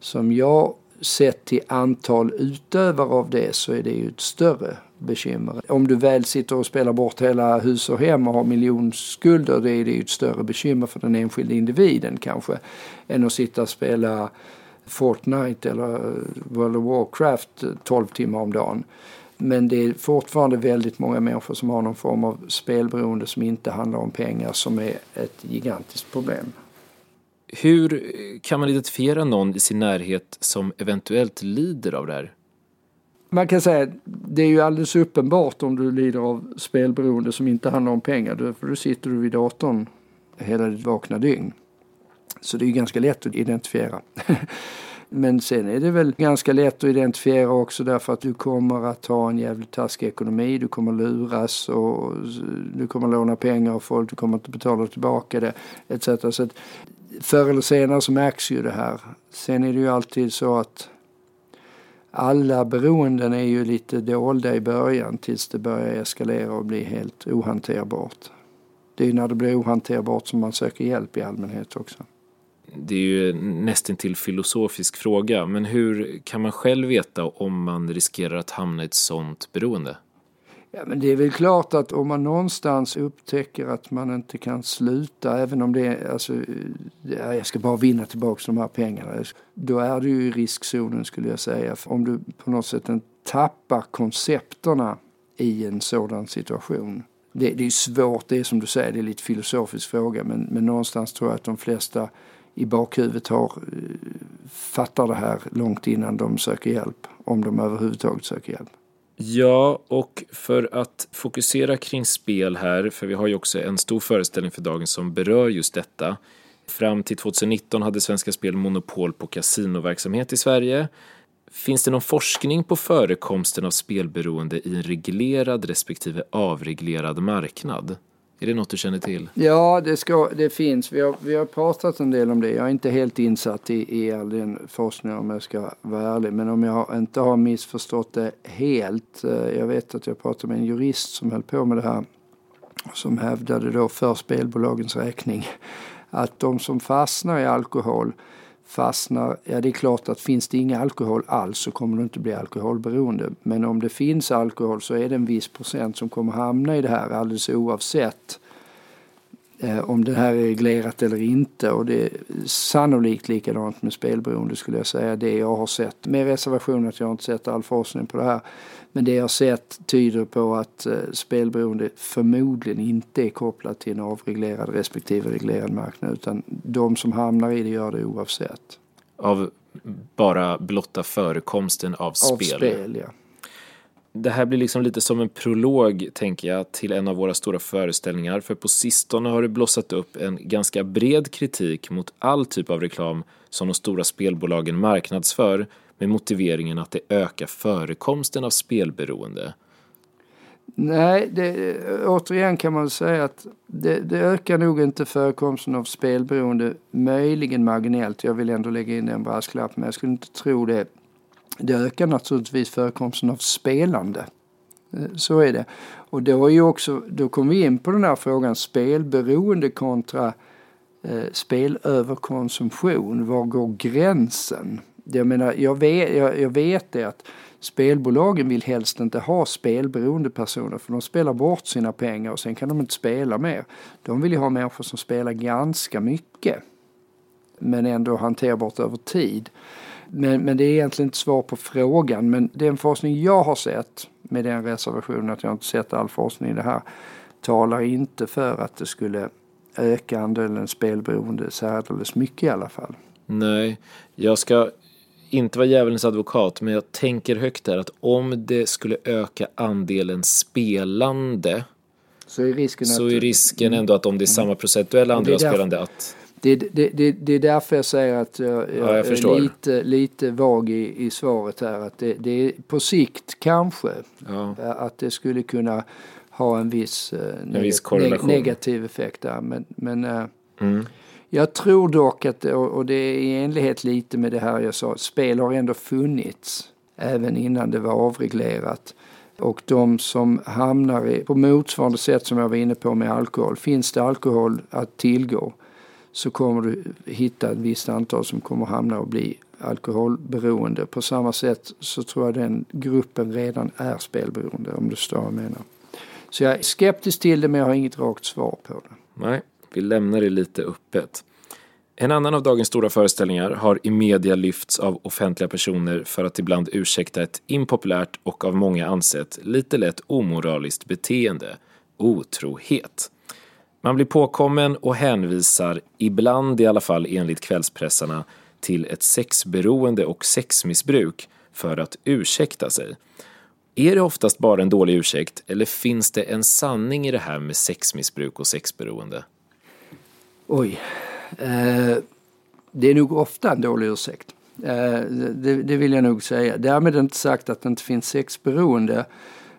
Som jag sett till antal utövare av det så är det ju ett större bekymmer. Om du väl sitter och spelar bort hela hus och hem och har miljonskulder det är det ju ett större bekymmer för den enskilde individen kanske än att sitta och spela Fortnite eller World of Warcraft 12 timmar om dagen. Men det är fortfarande väldigt många människor som har någon form av spelberoende som inte handlar om pengar som är ett gigantiskt problem. Hur kan man identifiera någon i sin närhet som eventuellt lider av det här? Man kan säga att det är ju alldeles uppenbart om du lider av spelberoende som inte handlar om pengar. För då sitter du vid datorn hela ditt vakna dygn. Så det är ju ganska lätt att identifiera. Men sen är det väl ganska lätt att identifiera också därför att du kommer att ha en jävligt taskig ekonomi. Du kommer luras och du kommer låna pengar av folk. Du kommer inte betala tillbaka det etc. Så att förr eller senare så märks ju det här. Sen är det ju alltid så att alla beroenden är ju lite dolda i början tills det börjar eskalera och bli helt ohanterbart. Det är ju när det blir ohanterbart som man söker hjälp i allmänhet också det är ju nästan till filosofisk fråga, men hur kan man själv veta om man riskerar att hamna i ett sånt beroende? Ja, men det är väl klart att om man någonstans upptäcker att man inte kan sluta, även om det är, alltså, jag ska bara vinna tillbaka de här pengarna, då är du ju i riskzonen skulle jag säga. För om du på något sätt tappar koncepterna i en sådan situation. Det, det är svårt, det är som du säger, det är lite filosofisk fråga, men, men någonstans tror jag att de flesta i bakhuvudet har, eh, fattar det här långt innan de söker hjälp. Om de överhuvudtaget söker hjälp. Ja, och för att fokusera kring spel här, för vi har ju också en stor föreställning för dagen som berör just detta. Fram till 2019 hade Svenska Spel monopol på kasinoverksamhet i Sverige. Finns det någon forskning på förekomsten av spelberoende i en reglerad respektive avreglerad marknad? Är det något du känner till? Ja, det, ska, det finns. Vi har, vi har pratat en del om det. Jag är inte helt insatt i, i all den forskningen om jag ska vara ärlig. Men om jag har, inte har missförstått det helt. Eh, jag vet att jag pratade med en jurist som höll på med det här. Som hävdade då för spelbolagens räkning att de som fastnar i alkohol fastnar, ja det är klart att finns det ingen alkohol alls så kommer du inte bli alkoholberoende. Men om det finns alkohol så är det en viss procent som kommer hamna i det här alldeles oavsett eh, om det här är reglerat eller inte. Och det är sannolikt likadant med spelberoende skulle jag säga. Det jag har sett, med reservation att jag inte sett all forskning på det här. Men det jag sett tyder på att eh, spelberoende förmodligen inte är kopplat till en avreglerad respektive reglerad marknad utan de som hamnar i det gör det oavsett. Av bara blotta förekomsten av spel? Av spel, ja. Det här blir liksom lite som en prolog, tänker jag, till en av våra stora föreställningar. För på sistone har det blossat upp en ganska bred kritik mot all typ av reklam som de stora spelbolagen marknadsför med motiveringen att det ökar förekomsten av spelberoende. Nej, det, återigen kan man säga att det, det, ökar nog inte förekomsten av spelberoende, möjligen marginellt. Jag vill ändå lägga in en brasklapp, men jag skulle inte tro det. Det ökar naturligtvis förekomsten av spelande. Eh, så är det. Och då, är ju också, då kommer vi in på den här frågan spelberoende kontra eh, spelöverkonsumtion. Var går gränsen? Jag menar, jag vet, jag, jag vet det att spelbolagen vill helst inte ha spelberoende personer för de spelar bort sina pengar och sen kan de inte spela mer. De vill ju ha människor som spelar ganska mycket men ändå hanterbart över tid. Men, men det är egentligen inte svar på frågan. Men den forskning jag har sett, med den reservationen att jag inte sett all forskning i det här, talar inte för att det skulle öka andelen spelberoende särdeles mycket i alla fall. Nej, jag ska inte vara djävulens advokat, men jag tänker högt där att om det skulle öka andelen spelande så är risken, så är risken ändå att om det är samma procentuella andel av spelande att det, det, det, det, är därför jag säger att jag, ja, jag är lite, lite vag i, i svaret här. Att det, det är på sikt kanske ja. att det skulle kunna ha en viss, eh, en viss negativ effekt där. Men, men eh, mm. Jag tror dock att, och det är i enlighet lite med det här jag sa, spel har ändå funnits även innan det var avreglerat. Och de som hamnar i, på motsvarande sätt som jag var inne på med alkohol, finns det alkohol att tillgå så kommer du hitta ett visst antal som kommer hamna och bli alkoholberoende. På samma sätt så tror jag den gruppen redan är spelberoende om du förstår vad jag menar. Så jag är skeptisk till det men jag har inget rakt svar på det. Nej. Vi lämnar det lite öppet. En annan av dagens stora föreställningar har i media lyfts av offentliga personer för att ibland ursäkta ett impopulärt och av många ansett lite lätt omoraliskt beteende, otrohet. Man blir påkommen och hänvisar, ibland i alla fall enligt kvällspressarna, till ett sexberoende och sexmissbruk för att ursäkta sig. Är det oftast bara en dålig ursäkt eller finns det en sanning i det här med sexmissbruk och sexberoende? Oj. Eh, det är nog ofta en dålig ursäkt. Eh, det, det, vill jag nog säga. Därmed inte sagt att det inte finns sexberoende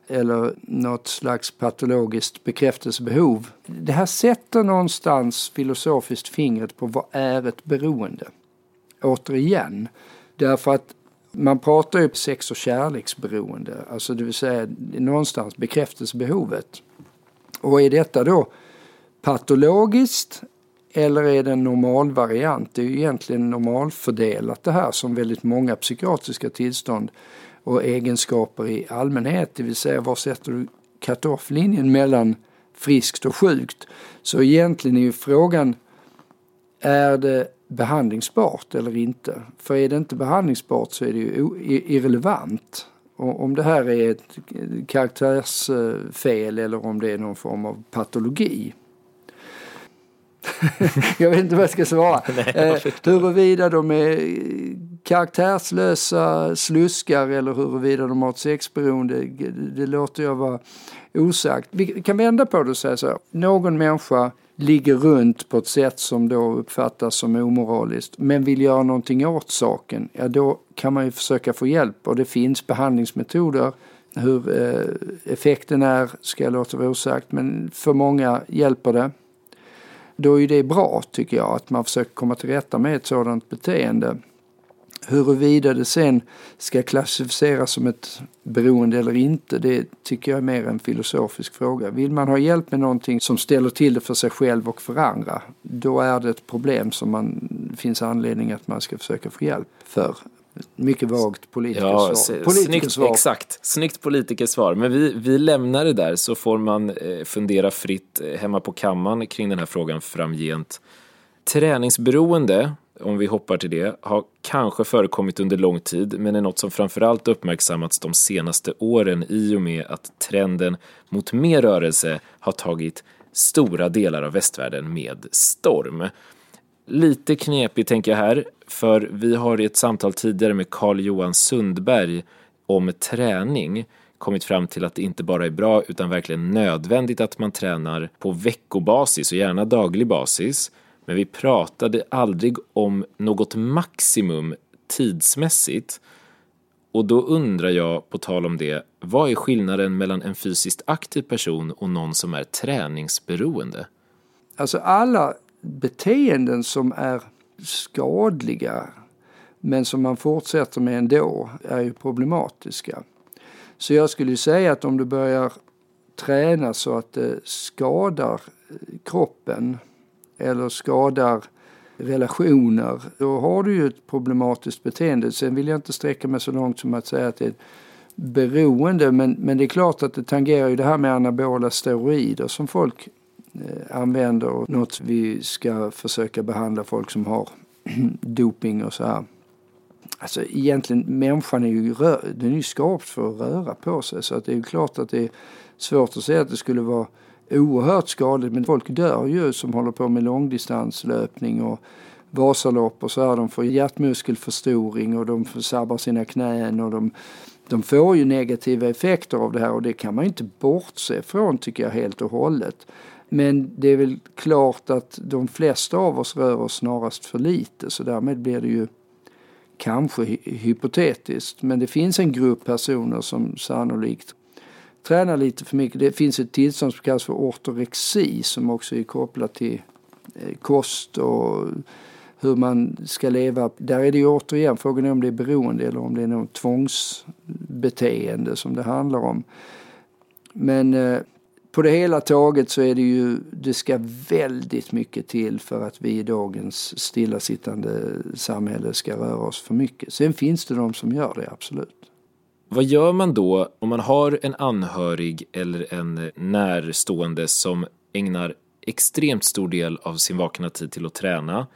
eller något slags patologiskt bekräftelsebehov. Det här sätter någonstans filosofiskt fingret på vad är ett beroende? Återigen, därför att man pratar ju sex och kärleksberoende, alltså det vill säga någonstans bekräftelsebehovet. Och är detta då patologiskt eller är det en normalvariant? Det är ju egentligen normalfördelat det här som väldigt många psykiatriska tillstånd och egenskaper i allmänhet. Det vill säga var sätter du cut-off-linjen mellan friskt och sjukt? Så egentligen är ju frågan är det behandlingsbart eller inte? För är det inte behandlingsbart så är det ju irrelevant. Och om det här är ett karaktärsfel eller om det är någon form av patologi jag vet inte vad jag ska svara. Nej, jag eh, huruvida de är karaktärslösa sluskar eller huruvida de har ett sexberoende, det låter jag vara osagt. Vi kan vända på det och säga så här. Någon människa ligger runt på ett sätt som då uppfattas som omoraliskt men vill göra någonting åt saken, ja då kan man ju försöka få hjälp och det finns behandlingsmetoder. Hur eh, effekten är ska jag låta vara osagt men för många hjälper det. Då är det bra tycker jag att man försöker komma till rätta med ett sådant beteende. Huruvida det sen ska klassificeras som ett beroende eller inte, det tycker jag är mer en filosofisk fråga. Vill man ha hjälp med någonting som ställer till det för sig själv och för andra, då är det ett problem som man finns anledning att man ska försöka få hjälp för. Mycket vagt politikersvar. Ja, snyggt, exakt. Snyggt politikersvar. Men vi, vi lämnar det där så får man eh, fundera fritt eh, hemma på kammaren kring den här frågan framgent. Träningsberoende om vi hoppar till det, har kanske förekommit under lång tid men är något som framförallt uppmärksammats de senaste åren i och med att trenden mot mer rörelse har tagit stora delar av västvärlden med storm. Lite knepigt tänker jag här, för vi har i ett samtal tidigare med Carl Johan Sundberg om träning kommit fram till att det inte bara är bra utan verkligen nödvändigt att man tränar på veckobasis och gärna daglig basis men vi pratade aldrig om något maximum tidsmässigt. Och då undrar jag, på tal om det, vad är skillnaden mellan en fysiskt aktiv person och någon som är träningsberoende? Alltså alla beteenden som är skadliga men som man fortsätter med ändå är ju problematiska. Så jag skulle säga att om du börjar träna så att det skadar eh, kroppen eller skadar relationer, då har du ju ett problematiskt beteende. Sen vill jag inte sträcka mig så långt som att säga att det är ett beroende, men, men det är klart att det tangerar ju det här med anabola steroider som folk Eh, använder och något vi ska försöka behandla folk som har doping och så här. Alltså egentligen människan är ju, rör, den är ju skapt för att röra på sig så att det är ju klart att det är svårt att säga att det skulle vara oerhört skadligt. Men folk dör ju som håller på med långdistanslöpning och Vasalopp och så här. De får hjärtmuskelförstoring och de sabbar sina knän och de, de får ju negativa effekter av det här och det kan man ju inte bortse från tycker jag helt och hållet. Men det är väl klart att de flesta av oss rör oss snarast för lite så därmed blir det ju kanske hypotetiskt. Men det finns en grupp personer som sannolikt tränar lite för mycket. Det finns ett tillstånd som kallas för ortorexi som också är kopplat till eh, kost och hur man ska leva. Där är det ju återigen frågan är om det är beroende eller om det är något tvångsbeteende som det handlar om. Men eh, på det hela taget så är det ju, det ska väldigt mycket till för att vi i dagens stillasittande samhälle ska röra oss för mycket. Sen finns det de som gör det, absolut. Vad gör man då om man har en anhörig eller en närstående som ägnar extremt stor del av sin vakna tid till att träna?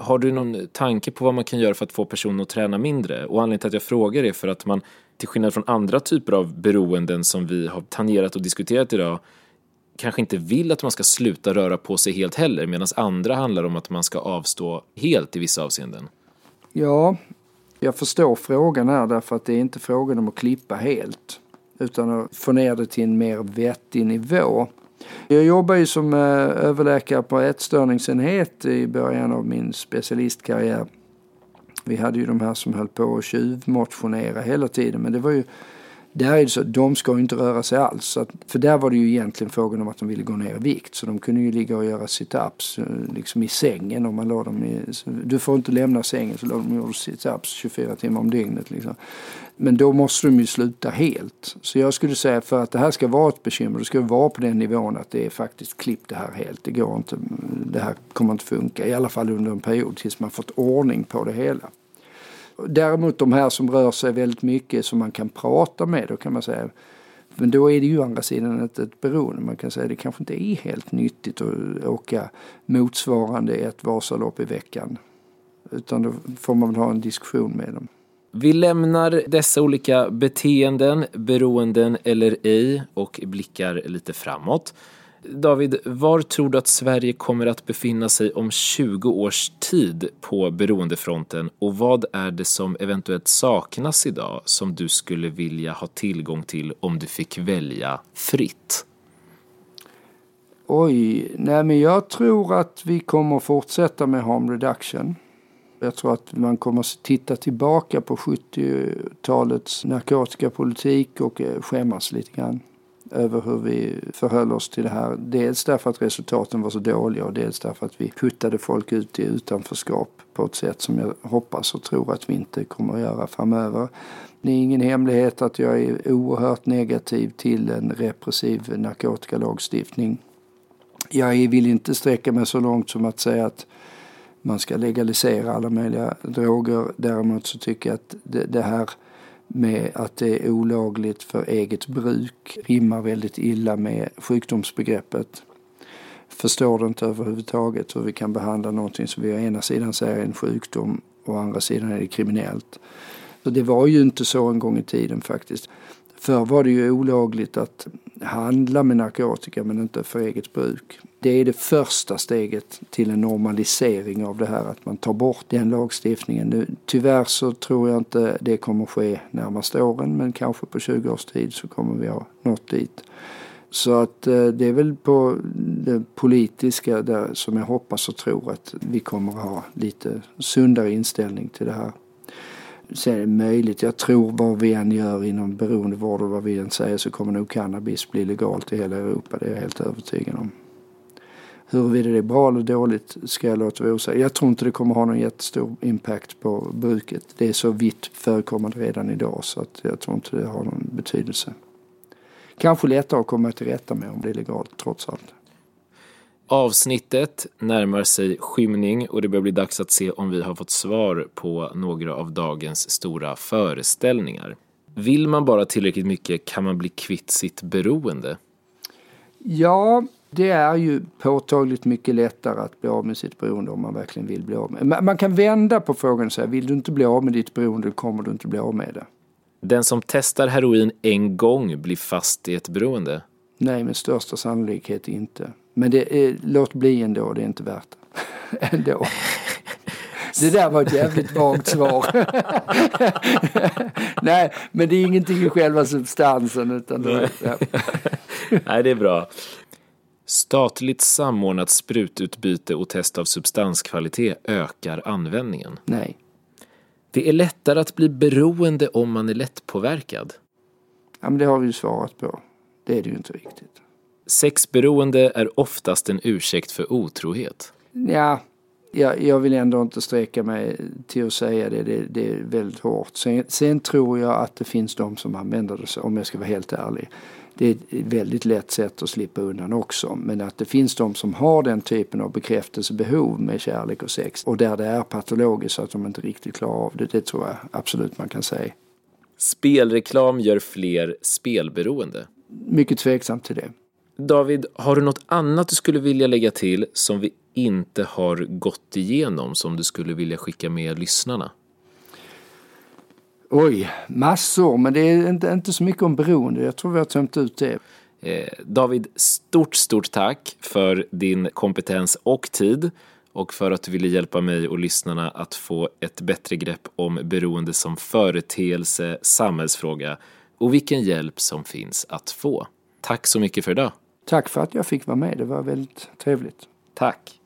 Har du någon tanke på vad man kan göra för att få personen att träna mindre? Och anledningen till att jag frågar är för att man, till skillnad från andra typer av beroenden som vi har tangerat och diskuterat idag, kanske inte vill att man ska sluta röra på sig helt heller, medan andra handlar om att man ska avstå helt i vissa avseenden. Ja, jag förstår frågan här därför att det är inte frågan om att klippa helt utan att få ner det till en mer vettig nivå. Jag jobbar ju som eh, överläkare på ätstörningsenhet i början av min specialistkarriär. Vi hade ju de här som höll på att tjuvmotionera hela tiden men det var ju där är det så, de ska ju inte röra sig alls. Att, för där var det ju egentligen frågan om att de ville gå ner i vikt. Så de kunde ju ligga och göra sit-ups eh, liksom i sängen om man la dem i... Du får inte lämna sängen så de gjorde sit-ups 24 timmar om dygnet. Liksom. Men då måste de ju sluta helt. Så jag skulle säga för att det här ska vara ett bekymmer, det ska vara på den nivån att det är faktiskt klipp det här helt. Det går inte, det här kommer inte funka. I alla fall under en period tills man fått ordning på det hela. Däremot de här som rör sig väldigt mycket som man kan prata med, då kan man säga men då är det ju å andra sidan ett, ett beroende. Man kan säga att det kanske inte är helt nyttigt att åka motsvarande ett Vasalopp i veckan. Utan då får man väl ha en diskussion med dem. Vi lämnar dessa olika beteenden, beroenden eller ej och blickar lite framåt. David, var tror du att Sverige kommer att befinna sig om 20 års tid på beroendefronten och vad är det som eventuellt saknas idag som du skulle vilja ha tillgång till om du fick välja fritt? Oj, nej men jag tror att vi kommer fortsätta med harm reduction. Jag tror att man kommer att titta tillbaka på 70-talets narkotikapolitik och eh, skämmas lite grann över hur vi förhöll oss till det här. Dels därför att resultaten var så dåliga och dels därför att vi puttade folk ut i utanförskap på ett sätt som jag hoppas och tror att vi inte kommer att göra framöver. Det är ingen hemlighet att jag är oerhört negativ till en repressiv narkotikalagstiftning. Jag vill inte sträcka mig så långt som att säga att man ska legalisera alla möjliga droger. Däremot så tycker jag att det, det här med att det är olagligt för eget bruk rimmar väldigt illa med sjukdomsbegreppet. Förstår det inte överhuvudtaget hur vi kan behandla någonting som vi å ena sidan säger är en sjukdom och å andra sidan är det kriminellt. Så det var ju inte så en gång i tiden faktiskt. Förr var det ju olagligt att handla med narkotika men inte för eget bruk. Det är det första steget till en normalisering av det här, att man tar bort den lagstiftningen. Nu, tyvärr så tror jag inte det kommer ske närmaste åren men kanske på 20 års tid så kommer vi ha nått dit. Så att eh, det är väl på det politiska där som jag hoppas och tror att vi kommer att ha lite sundare inställning till det här. Sen är det möjligt, jag tror vad vi än gör inom beroendevård och vad vi än säger så kommer nog cannabis bli legalt i hela Europa. Det är jag helt övertygad om. Huruvida det är bra eller dåligt ska jag låta vara osagt. Jag tror inte det kommer ha någon jättestor impact på bruket. Det är så vitt förekommande redan idag så att jag tror inte det har någon betydelse. Kanske lättare att komma till rätta med om det är legalt trots allt. Avsnittet närmar sig skymning och det börjar bli dags att se om vi har fått svar på några av dagens stora föreställningar. Vill man bara tillräckligt mycket kan man bli kvitt sitt beroende. Ja, det är ju påtagligt mycket lättare att bli av med sitt beroende om man verkligen vill bli av med. Man kan vända på frågan och säga, vill du inte bli av med ditt beroende kommer du inte bli av med det. Den som testar heroin en gång blir fast i ett beroende. Nej, med största sannolikhet inte. Men det är, låt bli ändå, det är inte värt det. ändå. Det där var ett jävligt vagt svar. Nej, men det är ingenting i själva substansen. Utan det, ja. Nej, det är bra. Statligt samordnat sprututbyte och test av substanskvalitet ökar användningen. Nej. Det är lättare att bli beroende om man är lättpåverkad. Ja, men det har vi ju svarat på. Det är det ju inte riktigt. Sexberoende är oftast en ursäkt för otrohet. Ja, jag, jag vill ändå inte sträcka mig till att säga det. Det, det är väldigt hårt. Sen, sen, tror jag att det finns de som använder det om jag ska vara helt ärlig. Det är ett väldigt lätt sätt att slippa undan också. Men att det finns de som har den typen av bekräftelsebehov med kärlek och sex och där det är patologiskt så att de inte riktigt klarar av det. Det tror jag absolut man kan säga. Spelreklam gör fler spelberoende. Mycket tveksamt till det. David, har du något annat du skulle vilja lägga till som vi inte har gått igenom som du skulle vilja skicka med lyssnarna? Oj, massor, men det är inte, inte så mycket om beroende. Jag tror vi har tömt ut det. Eh, David, stort, stort tack för din kompetens och tid och för att du ville hjälpa mig och lyssnarna att få ett bättre grepp om beroende som företeelse, samhällsfråga och vilken hjälp som finns att få. Tack så mycket för idag. Tack för att jag fick vara med. Det var väldigt trevligt. Tack.